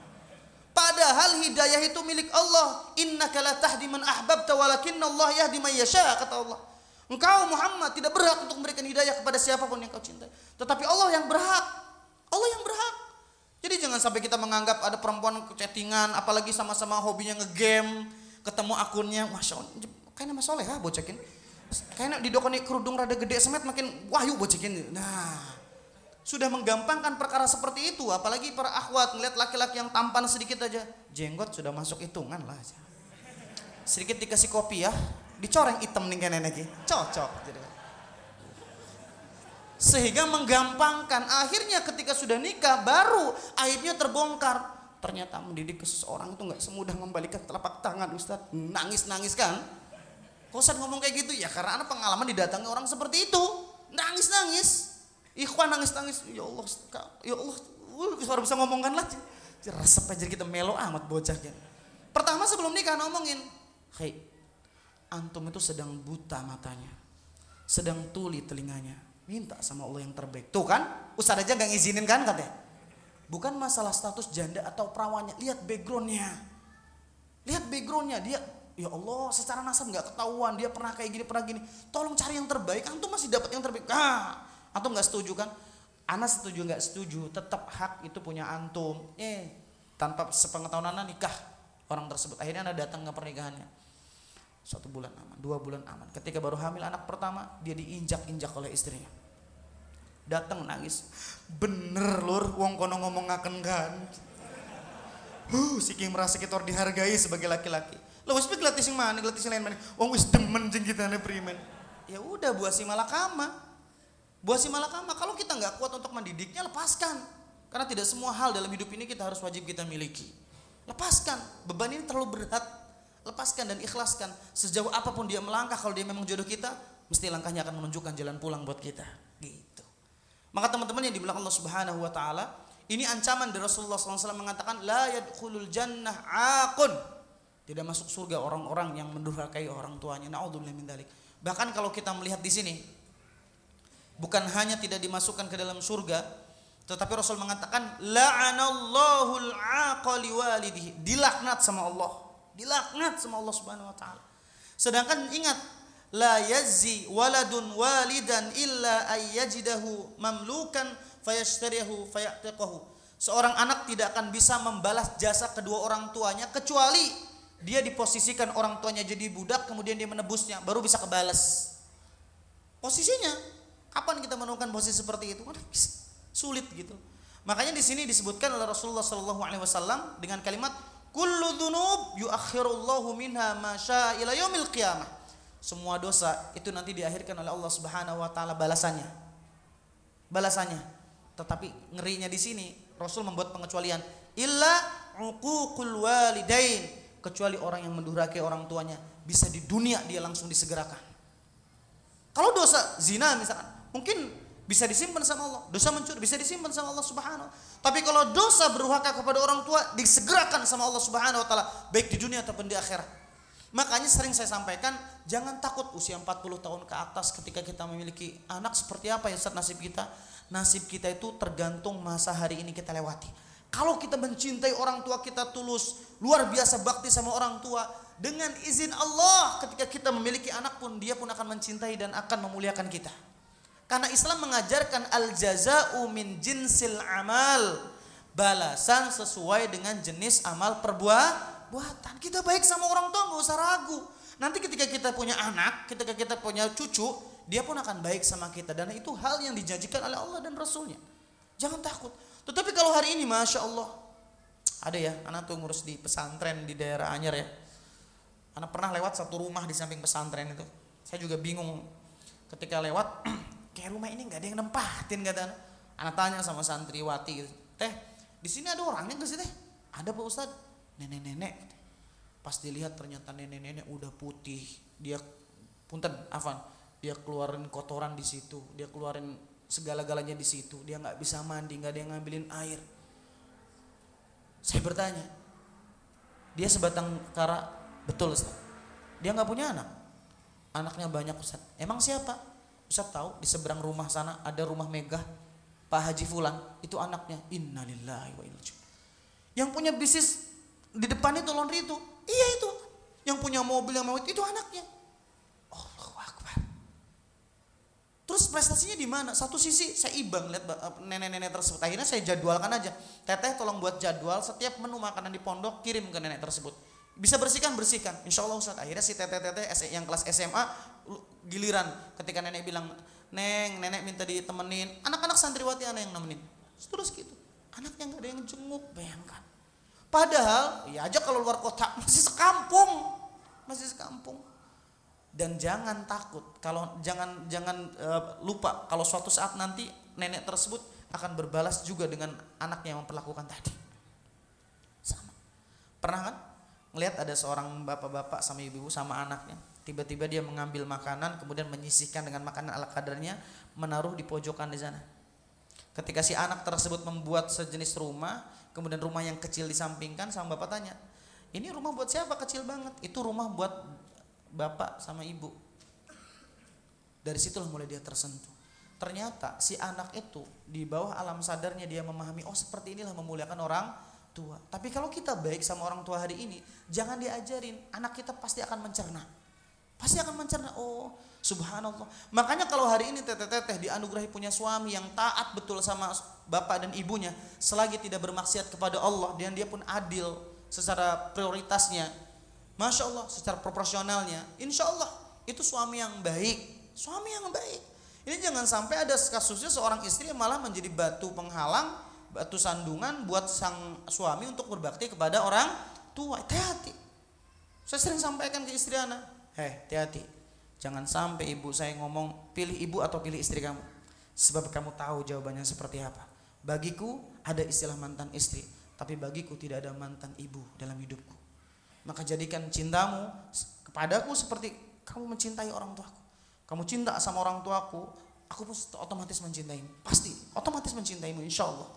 Padahal hidayah itu milik Allah. Inna la tahdi man ahbabta walakinna Allah yahdi man yasha kata Allah. Engkau Muhammad tidak berhak untuk memberikan hidayah kepada siapa pun yang kau cintai. Tetapi Allah yang berhak. Allah yang berhak. Jadi jangan sampai kita menganggap ada perempuan chattingan, apalagi sama-sama hobinya ngegame, ketemu akunnya, masya Allah, kayaknya mas soleh ha bocekin. Kayaknya di dokoni kerudung rada gede semet makin wahyu bocekin. Nah, sudah menggampangkan perkara seperti itu, apalagi para akhwat ngeliat laki-laki yang tampan sedikit aja, jenggot sudah masuk hitungan lah. Sedikit dikasih kopi ya, dicoreng hitam nih kan lagi, cocok. Sehingga menggampangkan akhirnya ketika sudah nikah baru aibnya terbongkar. Ternyata mendidik seseorang itu nggak semudah membalikan telapak tangan Ustadz nangis nangis kan? Ustadz ngomong kayak gitu? Ya karena pengalaman didatangi orang seperti itu. Nangis nangis ikhwan nangis nangis ya Allah ya Allah suara bisa ngomongkan lah resep aja kita melo amat bocah kan pertama sebelum nikah ngomongin hei antum itu sedang buta matanya sedang tuli telinganya Minta sama Allah yang terbaik. Tuh kan, Ustaz aja nggak ngizinin kan katanya. Bukan masalah status janda atau perawannya, lihat backgroundnya. Lihat backgroundnya, dia ya Allah secara nasab nggak ketahuan dia pernah kayak gini pernah gini tolong cari yang terbaik antum masih dapat yang terbaik ah antum nggak setuju kan? Anak setuju nggak setuju tetap hak itu punya antum. Eh tanpa sepengetahuan anak nikah orang tersebut. Akhirnya anda datang ke pernikahannya. Satu bulan aman dua bulan aman. Ketika baru hamil anak pertama dia diinjak injak oleh istrinya. Datang nangis bener lur wong kono ngomong ngaken kan? Huh si merasa kita dihargai sebagai laki-laki. Lo wis gelatih sing mana gelatih sing lain mana wong wis demen jeng kita primen. Ya udah buah si malakama buah si malakama kalau kita nggak kuat untuk mendidiknya lepaskan. Karena tidak semua hal dalam hidup ini kita harus wajib kita miliki. Lepaskan. Beban ini terlalu berat. Lepaskan dan ikhlaskan. Sejauh apa pun dia melangkah kalau dia memang jodoh kita mesti langkahnya akan menunjukkan jalan pulang buat kita. Gitu. Maka teman-teman yang di belakang Allah Subhanahu wa taala, ini ancaman dari Rasulullah SAW mengatakan la yadkhulul jannah akun. Tidak masuk surga orang-orang yang mendurhakai orang tuanya. Nauzubillah min dalik. Bahkan kalau kita melihat di sini bukan hanya tidak dimasukkan ke dalam surga, tetapi Rasul mengatakan la'anallahul aqali walidihi. Dilaknat sama Allah. Dilaknat sama Allah Subhanahu wa taala. Sedangkan ingat la yazzi waladun walidan illa ayyajidahu mamlukan fayashtarihu fayatiqahu. Seorang anak tidak akan bisa membalas jasa kedua orang tuanya kecuali dia diposisikan orang tuanya jadi budak kemudian dia menebusnya baru bisa kebalas. Posisinya kapan kita menemukan posisi seperti itu? Sulit gitu. Makanya di sini disebutkan oleh Rasulullah Shallallahu alaihi wasallam dengan kalimat kullu dzunub yuakhirullahu minha ma ila semua dosa itu nanti diakhirkan oleh Allah Subhanahu wa taala balasannya. Balasannya. Tetapi ngerinya di sini Rasul membuat pengecualian illa uququl walidain kecuali orang yang mendurhakai orang tuanya bisa di dunia dia langsung disegerakan. Kalau dosa zina misalkan mungkin bisa disimpan sama Allah. Dosa mencuri bisa disimpan sama Allah Subhanahu Tapi kalau dosa berhaka kepada orang tua disegerakan sama Allah Subhanahu wa taala baik di dunia ataupun di akhirat. Makanya sering saya sampaikan Jangan takut usia 40 tahun ke atas ketika kita memiliki anak seperti apa ya Ustaz nasib kita? Nasib kita itu tergantung masa hari ini kita lewati. Kalau kita mencintai orang tua kita tulus, luar biasa bakti sama orang tua, dengan izin Allah ketika kita memiliki anak pun dia pun akan mencintai dan akan memuliakan kita. Karena Islam mengajarkan al jazau min jinsil amal. Balasan sesuai dengan jenis amal perbuatan. Kita baik sama orang tua nggak usah ragu. Nanti ketika kita punya anak, ketika kita punya cucu, dia pun akan baik sama kita. Dan itu hal yang dijanjikan oleh Allah dan Rasulnya. Jangan takut. Tetapi kalau hari ini, Masya Allah, ada ya, anak tuh ngurus di pesantren di daerah Anyer ya. Anak pernah lewat satu rumah di samping pesantren itu. Saya juga bingung ketika lewat, kayak rumah ini nggak ada yang nempatin kata anak. Tanya sama santriwati gitu, teh di sini ada orangnya nggak sih teh? Ada pak Ustad, nenek-nenek Pas dilihat ternyata nenek-nenek udah putih. Dia punten, Afan, dia keluarin kotoran di situ, dia keluarin segala-galanya di situ. Dia nggak bisa mandi, nggak ada yang ngambilin air. Saya bertanya, dia sebatang kara betul Ustaz. Dia nggak punya anak. Anaknya banyak Ustaz. Emang siapa? Ustaz tahu di seberang rumah sana ada rumah megah Pak Haji Fulan itu anaknya innalillahi wa inna yang punya bisnis di depan itu laundry itu Iya itu. Yang punya mobil yang mewah itu anaknya. Allahu Akbar. Terus prestasinya di mana? Satu sisi saya ibang lihat nenek-nenek tersebut. Akhirnya saya jadwalkan aja. Teteh tolong buat jadwal setiap menu makanan di pondok kirim ke nenek tersebut. Bisa bersihkan, bersihkan. Insya Allah Ustaz. Akhirnya si teteh-teteh yang kelas SMA giliran ketika nenek bilang, Neng, nenek minta ditemenin. Anak-anak santriwati anak yang nemenin. Terus gitu. Anaknya nggak ada yang jenguk, bayangkan. Padahal ya aja kalau luar kota masih sekampung, masih sekampung. Dan jangan takut kalau jangan jangan uh, lupa kalau suatu saat nanti nenek tersebut akan berbalas juga dengan anaknya yang memperlakukan tadi. Sama. Pernah kan ngelihat ada seorang bapak-bapak sama ibu-ibu sama anaknya, tiba-tiba dia mengambil makanan kemudian menyisihkan dengan makanan ala kadarnya menaruh di pojokan di sana. Ketika si anak tersebut membuat sejenis rumah, kemudian rumah yang kecil disampingkan sama bapak tanya ini rumah buat siapa? Kecil banget. Itu rumah buat bapak sama ibu. Dari situlah mulai dia tersentuh. Ternyata si anak itu di bawah alam sadarnya dia memahami oh seperti inilah memuliakan orang tua. Tapi kalau kita baik sama orang tua hari ini jangan diajarin. Anak kita pasti akan mencerna. Pasti akan mencerna. Oh Subhanallah. Makanya kalau hari ini teteh-teteh dianugerahi punya suami yang taat betul sama bapak dan ibunya, selagi tidak bermaksiat kepada Allah dan dia pun adil secara prioritasnya, masya Allah, secara proporsionalnya, insya Allah itu suami yang baik, suami yang baik. Ini jangan sampai ada kasusnya seorang istri yang malah menjadi batu penghalang, batu sandungan buat sang suami untuk berbakti kepada orang tua. Hati-hati. Saya sering sampaikan ke istri anak, heh, hati-hati Jangan sampai ibu saya ngomong pilih ibu atau pilih istri kamu. Sebab kamu tahu jawabannya seperti apa. Bagiku ada istilah mantan istri, tapi bagiku tidak ada mantan ibu dalam hidupku. Maka jadikan cintamu kepadaku seperti kamu mencintai orang tuaku. Kamu cinta sama orang tuaku, aku pun otomatis mencintaimu. Pasti, otomatis mencintaimu insya Allah.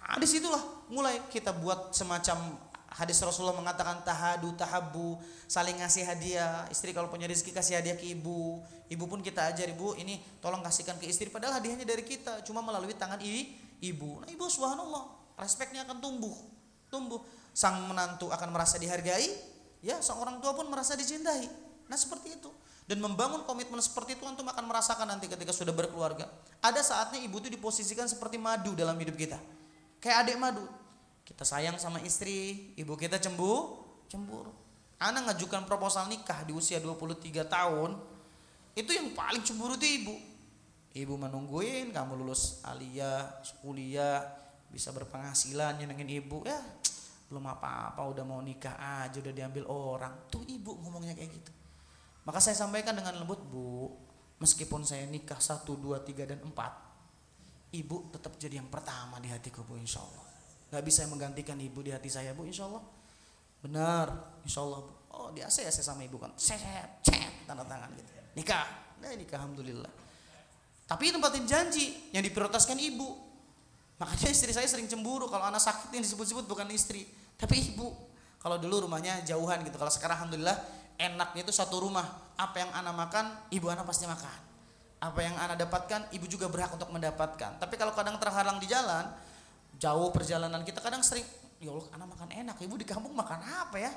Nah, di situlah mulai kita buat semacam Hadis Rasulullah mengatakan tahadu tahabu, saling ngasih hadiah. Istri kalau punya rezeki kasih hadiah ke ibu. Ibu pun kita ajar ibu, ini tolong kasihkan ke istri padahal hadiahnya dari kita, cuma melalui tangan ibu. Nah, ibu subhanallah, respeknya akan tumbuh. Tumbuh. Sang menantu akan merasa dihargai, ya, sang orang tua pun merasa dicintai. Nah, seperti itu. Dan membangun komitmen seperti itu antum akan merasakan nanti ketika sudah berkeluarga. Ada saatnya ibu itu diposisikan seperti madu dalam hidup kita. Kayak adik madu kita sayang sama istri, ibu kita cembu, cemburu. Anak ngajukan proposal nikah di usia 23 tahun, itu yang paling cemburu itu ibu. Ibu menungguin kamu lulus aliyah, kuliah, bisa berpenghasilan nyenengin ibu, ya belum apa-apa udah mau nikah aja udah diambil orang. Tuh ibu ngomongnya kayak gitu. Maka saya sampaikan dengan lembut, Bu, meskipun saya nikah satu, dua, tiga, dan empat, ibu tetap jadi yang pertama di hatiku, Bu, insya Allah nggak bisa menggantikan ibu di hati saya bu insya Allah benar insya Allah bu. Oh di ACC sama ibu kan. Set set tanda tangan gitu. Nikah. Nah nikah alhamdulillah. Tapi tempatin janji yang diprioritaskan ibu. Makanya istri saya sering cemburu kalau anak sakit yang disebut-sebut bukan istri tapi ibu. Kalau dulu rumahnya jauhan gitu. Kalau sekarang alhamdulillah enaknya itu satu rumah. Apa yang anak makan, ibu anak pasti makan. Apa yang anak dapatkan, ibu juga berhak untuk mendapatkan. Tapi kalau kadang terhalang di jalan, jauh perjalanan kita kadang sering, ya Allah anak makan enak, ibu di kampung makan apa ya?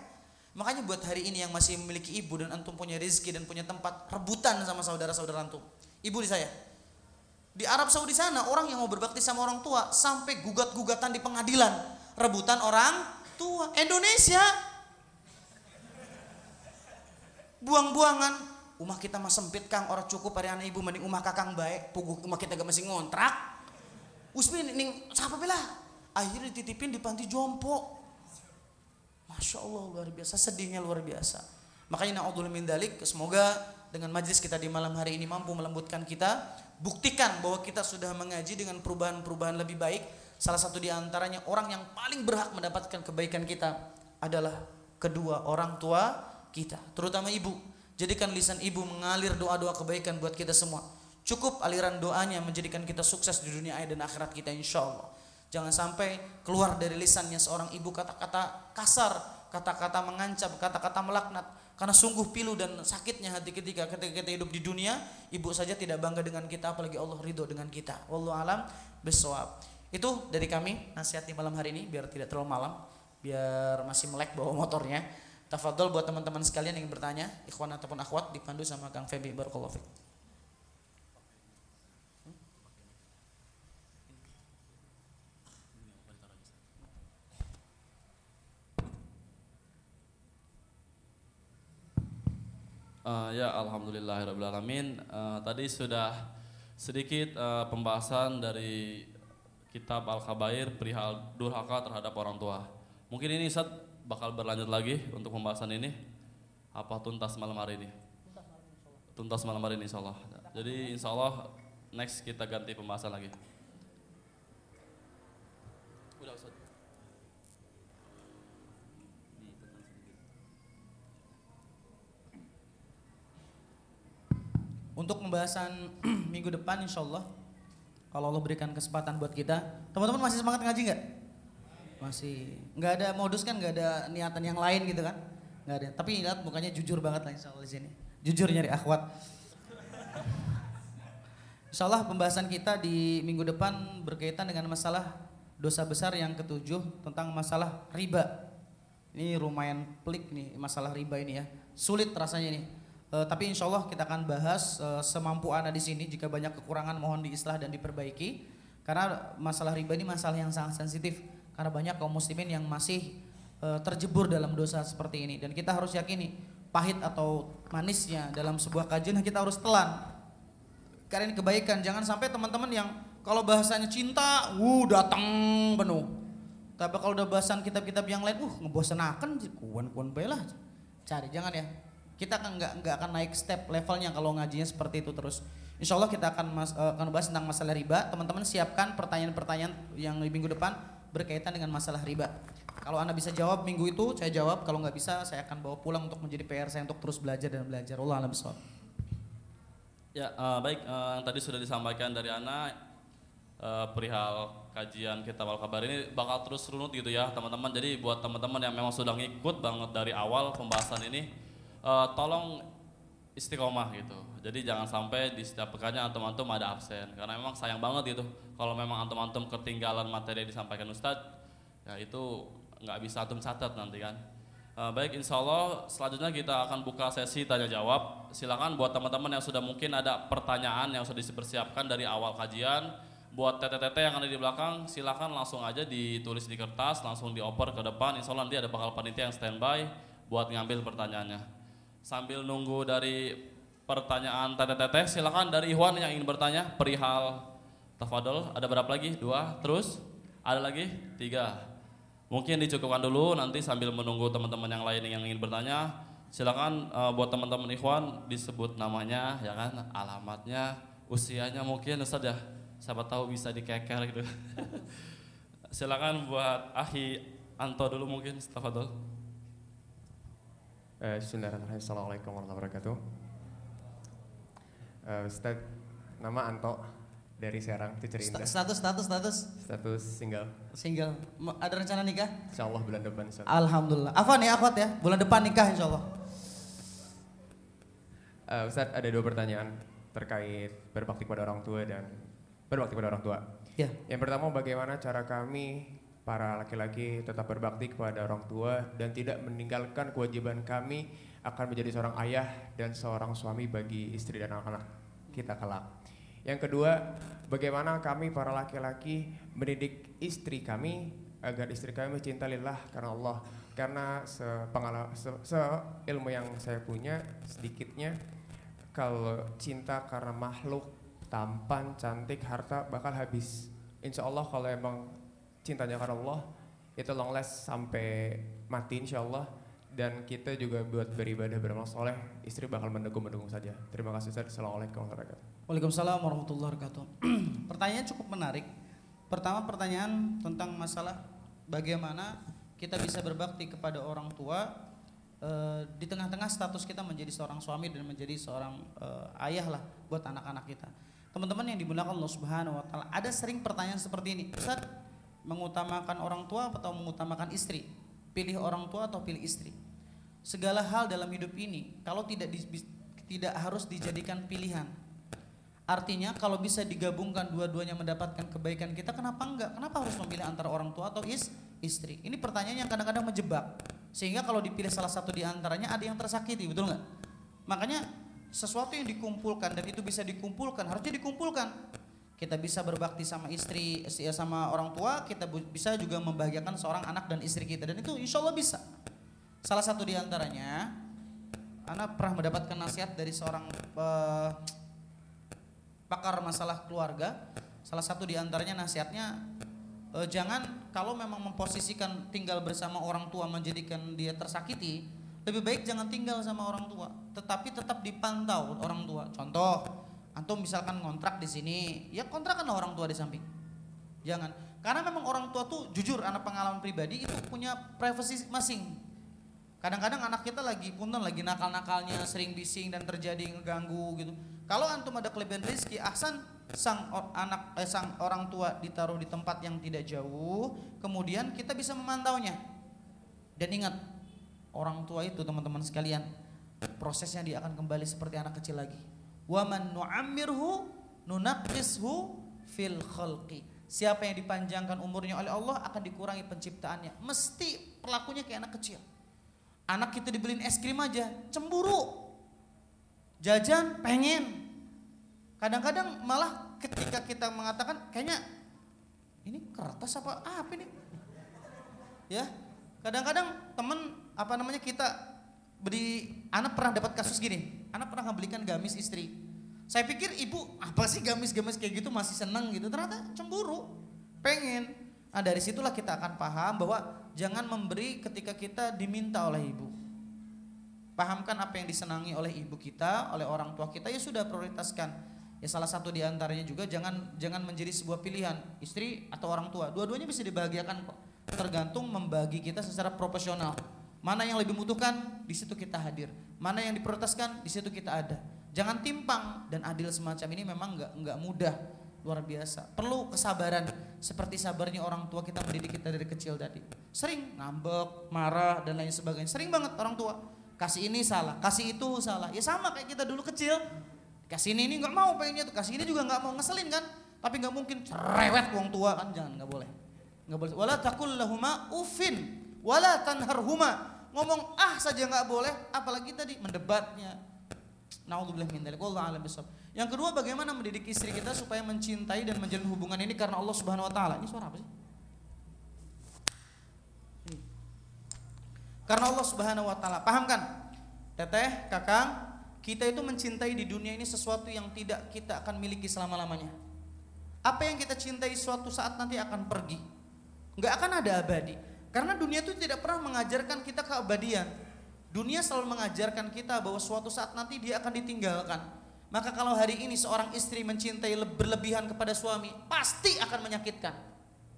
Makanya buat hari ini yang masih memiliki ibu dan antum punya rezeki dan punya tempat rebutan sama saudara-saudara antum. Ibu di saya. Di Arab Saudi sana orang yang mau berbakti sama orang tua sampai gugat-gugatan di pengadilan, rebutan orang tua. Indonesia buang-buangan rumah kita mah sempit kang. Orang cukup hari anak ibu mending rumah kakang baik. Puguh rumah kita gak masih ngontrak. Usmi ning siapa bela akhirnya dititipin di panti jompo. Masya Allah luar biasa. Sedihnya luar biasa. Makanya na'udzubillah min dalik semoga dengan majlis kita di malam hari ini mampu melembutkan kita. Buktikan bahwa kita sudah mengaji dengan perubahan-perubahan lebih baik. Salah satu di antaranya orang yang paling berhak mendapatkan kebaikan kita adalah kedua orang tua kita, terutama ibu. Jadikan lisan ibu mengalir doa-doa kebaikan buat kita semua. Cukup aliran doanya menjadikan kita sukses di dunia dan akhirat kita insya Allah. Jangan sampai keluar dari lisannya seorang ibu kata-kata kasar, kata-kata mengancam, kata-kata melaknat. Karena sungguh pilu dan sakitnya hati ketika ketika kita hidup di dunia, ibu saja tidak bangga dengan kita, apalagi Allah ridho dengan kita. Wallahu alam beswab. Itu dari kami nasihat di malam hari ini biar tidak terlalu malam, biar masih melek bawa motornya. Tafadhol buat teman-teman sekalian yang bertanya, ikhwan ataupun akhwat dipandu sama Kang Febi barakallahu fiik. Uh, ya alhamdulillahirobbilalamin. Uh, tadi sudah sedikit uh, pembahasan dari kitab Al-Kabair perihal durhaka terhadap orang tua. Mungkin ini Ustaz bakal berlanjut lagi untuk pembahasan ini? Apa tuntas malam hari ini? Tuntas malam hari ini insya Allah jadi insya Allah next kita ganti pembahasan lagi. Udah Ustaz. Untuk pembahasan minggu depan insya Allah Kalau Allah berikan kesempatan buat kita Teman-teman masih semangat ngaji nggak? Masih nggak ada modus kan nggak ada niatan yang lain gitu kan nggak ada tapi lihat mukanya jujur banget lah insya Allah di sini jujur nyari akhwat Insya Allah pembahasan kita di minggu depan berkaitan dengan masalah dosa besar yang ketujuh tentang masalah riba. Ini lumayan pelik nih masalah riba ini ya, sulit rasanya nih. E, tapi insya Allah kita akan bahas e, semampu anak di sini. Jika banyak kekurangan mohon diislah dan diperbaiki. Karena masalah riba ini masalah yang sangat sensitif karena banyak kaum muslimin yang masih e, terjebur dalam dosa seperti ini. Dan kita harus yakini pahit atau manisnya dalam sebuah kajian kita harus telan. Karena ini kebaikan. Jangan sampai teman-teman yang kalau bahasanya cinta wuh datang penuh. Tapi kalau udah bahasan kitab-kitab yang lain uh ngebosenakan. Kuan-kuan lah. Cari jangan ya. Kita akan nggak nggak akan naik step levelnya kalau ngajinya seperti itu terus. Insya Allah kita akan mas, uh, akan bahas tentang masalah riba. Teman-teman siapkan pertanyaan-pertanyaan yang di minggu depan berkaitan dengan masalah riba. Kalau Anda bisa jawab minggu itu, saya jawab. Kalau nggak bisa, saya akan bawa pulang untuk menjadi PR saya untuk terus belajar dan belajar. Allah alam bisawab. Ya, uh, baik. Uh, tadi sudah disampaikan dari Ana uh, perihal kajian kitab Al-Kabar ini bakal terus runut gitu ya, teman-teman. Jadi buat teman-teman yang memang sudah ngikut banget dari awal pembahasan ini, uh, tolong istiqomah gitu. Jadi jangan sampai di setiap pekannya antum-antum ada absen karena memang sayang banget gitu kalau memang antum-antum ketinggalan materi yang disampaikan Ustadz ya itu nggak bisa antum catat nanti kan. Uh, baik insya Allah selanjutnya kita akan buka sesi tanya jawab. Silakan buat teman-teman yang sudah mungkin ada pertanyaan yang sudah dipersiapkan dari awal kajian. Buat TTTT yang ada di belakang silakan langsung aja ditulis di kertas langsung dioper ke depan. Insya Allah nanti ada bakal panitia yang standby buat ngambil pertanyaannya. Sambil nunggu dari pertanyaan teteh-teteh silakan dari Ikhwan yang ingin bertanya perihal tafadol ada berapa lagi? Dua. Terus? Ada lagi? Tiga. Mungkin dicukupkan dulu nanti sambil menunggu teman-teman yang lain yang ingin bertanya. Silakan uh, buat teman-teman Ikhwan disebut namanya ya kan? Alamatnya usianya mungkin Ustaz ya. Siapa tahu bisa dikeker gitu. Silakan buat Ahi Anto dulu mungkin tafadol eh, Bismillahirrahmanirrahim Assalamualaikum warahmatullahi wabarakatuh Uh, Ustaz, nama Anto dari Serang, itu cerita. Status, status, status. Status single. Single. Ada rencana nikah? Insya Allah bulan depan. Alhamdulillah. Afan ya, akhwat ya. Bulan depan nikah insya Allah. Uh, Ustadz ada dua pertanyaan terkait berbakti pada orang tua dan berbakti pada orang tua. Ya. Yang pertama bagaimana cara kami para laki-laki tetap berbakti kepada orang tua dan tidak meninggalkan kewajiban kami akan menjadi seorang ayah dan seorang suami bagi istri dan anak-anak kita kelak. Yang kedua, bagaimana kami para laki-laki mendidik istri kami agar istri kami mencintai lillah karena Allah karena sepengalaman se, se ilmu yang saya punya sedikitnya kalau cinta karena makhluk tampan cantik harta bakal habis insya Allah kalau emang cintanya karena Allah itu long last sampai mati insya Allah dan kita juga buat beribadah beramal soleh istri bakal mendukung mendukung saja. Terima kasih Ustaz. Assalamualaikum warahmatullahi wabarakatuh. Waalaikumsalam warahmatullahi wabarakatuh. Pertanyaan cukup menarik. Pertama pertanyaan tentang masalah bagaimana kita bisa berbakti kepada orang tua e, di tengah-tengah status kita menjadi seorang suami dan menjadi seorang e, ayah lah buat anak-anak kita. Teman-teman yang dimuliakan Allah Subhanahu wa taala, ada sering pertanyaan seperti ini. Ustaz, mengutamakan orang tua atau mengutamakan istri? Pilih orang tua atau pilih istri? Segala hal dalam hidup ini kalau tidak di, tidak harus dijadikan pilihan. Artinya kalau bisa digabungkan dua-duanya mendapatkan kebaikan kita, kenapa enggak? Kenapa harus memilih antara orang tua atau is, istri? Ini pertanyaan yang kadang-kadang menjebak. Sehingga kalau dipilih salah satu di antaranya ada yang tersakiti, betul nggak? Makanya sesuatu yang dikumpulkan dan itu bisa dikumpulkan harusnya dikumpulkan. Kita bisa berbakti sama istri, ya sama orang tua, kita bisa juga membahagiakan seorang anak dan istri kita dan itu insya Allah bisa. Salah satu di antaranya, anak pernah mendapatkan nasihat dari seorang uh, pakar masalah keluarga. Salah satu di antaranya nasihatnya e, jangan kalau memang memposisikan tinggal bersama orang tua menjadikan dia tersakiti, lebih baik jangan tinggal sama orang tua, tetapi tetap dipantau orang tua. Contoh, antum misalkan kontrak di sini, ya kontrakkanlah orang tua di samping. Jangan, karena memang orang tua tuh jujur anak pengalaman pribadi itu punya privasi masing. Kadang-kadang anak kita lagi punten lagi nakal-nakalnya, sering bising dan terjadi ngeganggu gitu. Kalau antum ada kelebihan rezeki, ahsan sang anak eh, sang orang tua ditaruh di tempat yang tidak jauh, kemudian kita bisa memantaunya. Dan ingat, orang tua itu teman-teman sekalian, prosesnya dia akan kembali seperti anak kecil lagi. Wa man nu'ammirhu fil khalqi. Siapa yang dipanjangkan umurnya oleh Allah akan dikurangi penciptaannya. Mesti perlakunya kayak anak kecil. Anak kita dibeliin es krim aja, cemburu. Jajan pengen, Kadang-kadang malah ketika kita mengatakan kayaknya ini kertas apa apa ini? Ya. Kadang-kadang temen apa namanya kita beri anak pernah dapat kasus gini. Anak pernah ngebelikan gamis istri. Saya pikir ibu apa sih gamis-gamis kayak gitu masih seneng gitu. Ternyata cemburu, pengen. Nah dari situlah kita akan paham bahwa jangan memberi ketika kita diminta oleh ibu. Pahamkan apa yang disenangi oleh ibu kita, oleh orang tua kita ya sudah prioritaskan Ya salah satu di antaranya juga jangan jangan menjadi sebuah pilihan istri atau orang tua. Dua-duanya bisa dibahagiakan kok. Tergantung membagi kita secara proporsional. Mana yang lebih membutuhkan, di situ kita hadir. Mana yang diprioritaskan, di situ kita ada. Jangan timpang dan adil semacam ini memang nggak nggak mudah luar biasa. Perlu kesabaran seperti sabarnya orang tua kita mendidik kita dari kecil tadi. Sering ngambek, marah dan lain sebagainya. Sering banget orang tua kasih ini salah, kasih itu salah. Ya sama kayak kita dulu kecil, Kasih ini ini nggak mau pengennya tuh, kasih ini juga nggak mau ngeselin kan? Tapi nggak mungkin cerewet uang tua kan jangan nggak boleh. Nggak boleh. Wala takul lahuma ufin, wala tanharhuma. Ngomong ah saja nggak boleh, apalagi tadi mendebatnya. Min dzalik. Wallahu a'lam Yang kedua bagaimana mendidik istri kita supaya mencintai dan menjalin hubungan ini karena Allah Subhanahu wa taala. Ini suara apa sih? Karena Allah Subhanahu wa taala. Paham kan? Teteh, Kakang, kita itu mencintai di dunia ini sesuatu yang tidak kita akan miliki selama-lamanya. Apa yang kita cintai suatu saat nanti akan pergi. Nggak akan ada abadi. Karena dunia itu tidak pernah mengajarkan kita keabadian. Dunia selalu mengajarkan kita bahwa suatu saat nanti dia akan ditinggalkan. Maka kalau hari ini seorang istri mencintai berlebihan kepada suami, pasti akan menyakitkan.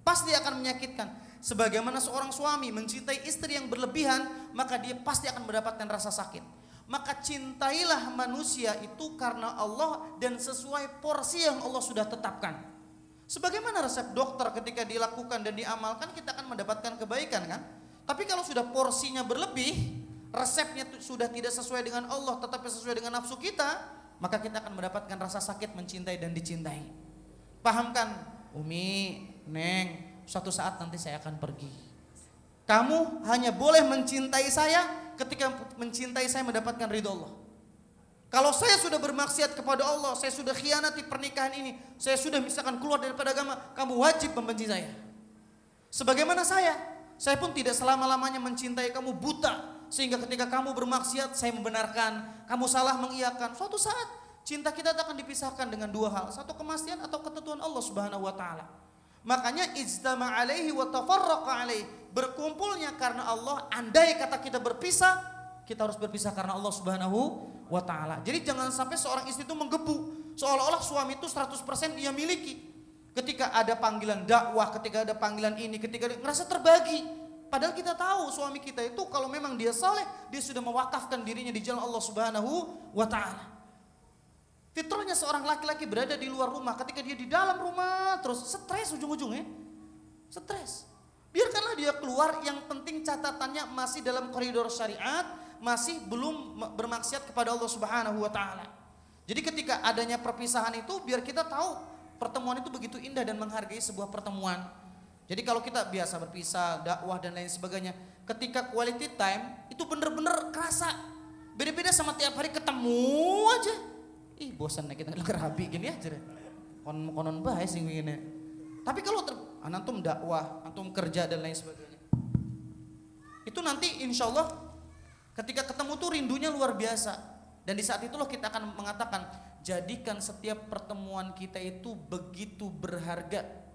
Pasti akan menyakitkan. Sebagaimana seorang suami mencintai istri yang berlebihan, maka dia pasti akan mendapatkan rasa sakit maka cintailah manusia itu karena Allah dan sesuai porsi yang Allah sudah tetapkan. Sebagaimana resep dokter ketika dilakukan dan diamalkan kita akan mendapatkan kebaikan kan? Tapi kalau sudah porsinya berlebih, resepnya sudah tidak sesuai dengan Allah tetapi sesuai dengan nafsu kita, maka kita akan mendapatkan rasa sakit mencintai dan dicintai. Pahamkan, Umi, Neng, suatu saat nanti saya akan pergi. Kamu hanya boleh mencintai saya ketika mencintai saya mendapatkan ridho Allah. Kalau saya sudah bermaksiat kepada Allah, saya sudah khianati pernikahan ini, saya sudah misalkan keluar daripada agama, kamu wajib membenci saya. Sebagaimana saya, saya pun tidak selama-lamanya mencintai kamu buta, sehingga ketika kamu bermaksiat, saya membenarkan, kamu salah mengiyakan. Suatu saat cinta kita akan dipisahkan dengan dua hal, satu kemaksiatan atau ketentuan Allah Subhanahu wa taala. Makanya ijtama alaihi wa tafarraqa alaihi. Berkumpulnya karena Allah, andai kata kita berpisah, kita harus berpisah karena Allah Subhanahu wa taala. Jadi jangan sampai seorang istri itu menggebu seolah-olah suami itu 100% dia miliki. Ketika ada panggilan dakwah, ketika ada panggilan ini, ketika ngerasa terbagi. Padahal kita tahu suami kita itu kalau memang dia saleh, dia sudah mewakafkan dirinya di jalan Allah Subhanahu wa taala. Fitrahnya seorang laki-laki berada di luar rumah, ketika dia di dalam rumah terus stres ujung-ujungnya. Stres. Biarkanlah dia keluar, yang penting catatannya masih dalam koridor syariat, masih belum bermaksiat kepada Allah Subhanahu wa taala. Jadi ketika adanya perpisahan itu biar kita tahu pertemuan itu begitu indah dan menghargai sebuah pertemuan. Jadi kalau kita biasa berpisah, dakwah dan lain sebagainya, ketika quality time itu bener-bener kerasa. Beda-beda sama tiap hari ketemu aja. Ih bosan kita kerabi gini aja deh. Kon konon bae sih begini. Tapi kalau ter, antum dakwah, antum kerja dan lain sebagainya. Itu nanti insya Allah ketika ketemu tuh rindunya luar biasa. Dan di saat itulah kita akan mengatakan jadikan setiap pertemuan kita itu begitu berharga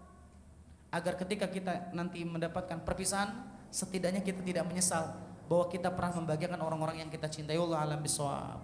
agar ketika kita nanti mendapatkan perpisahan setidaknya kita tidak menyesal bahwa kita pernah membahagiakan orang-orang yang kita cintai Allah alam bisawab.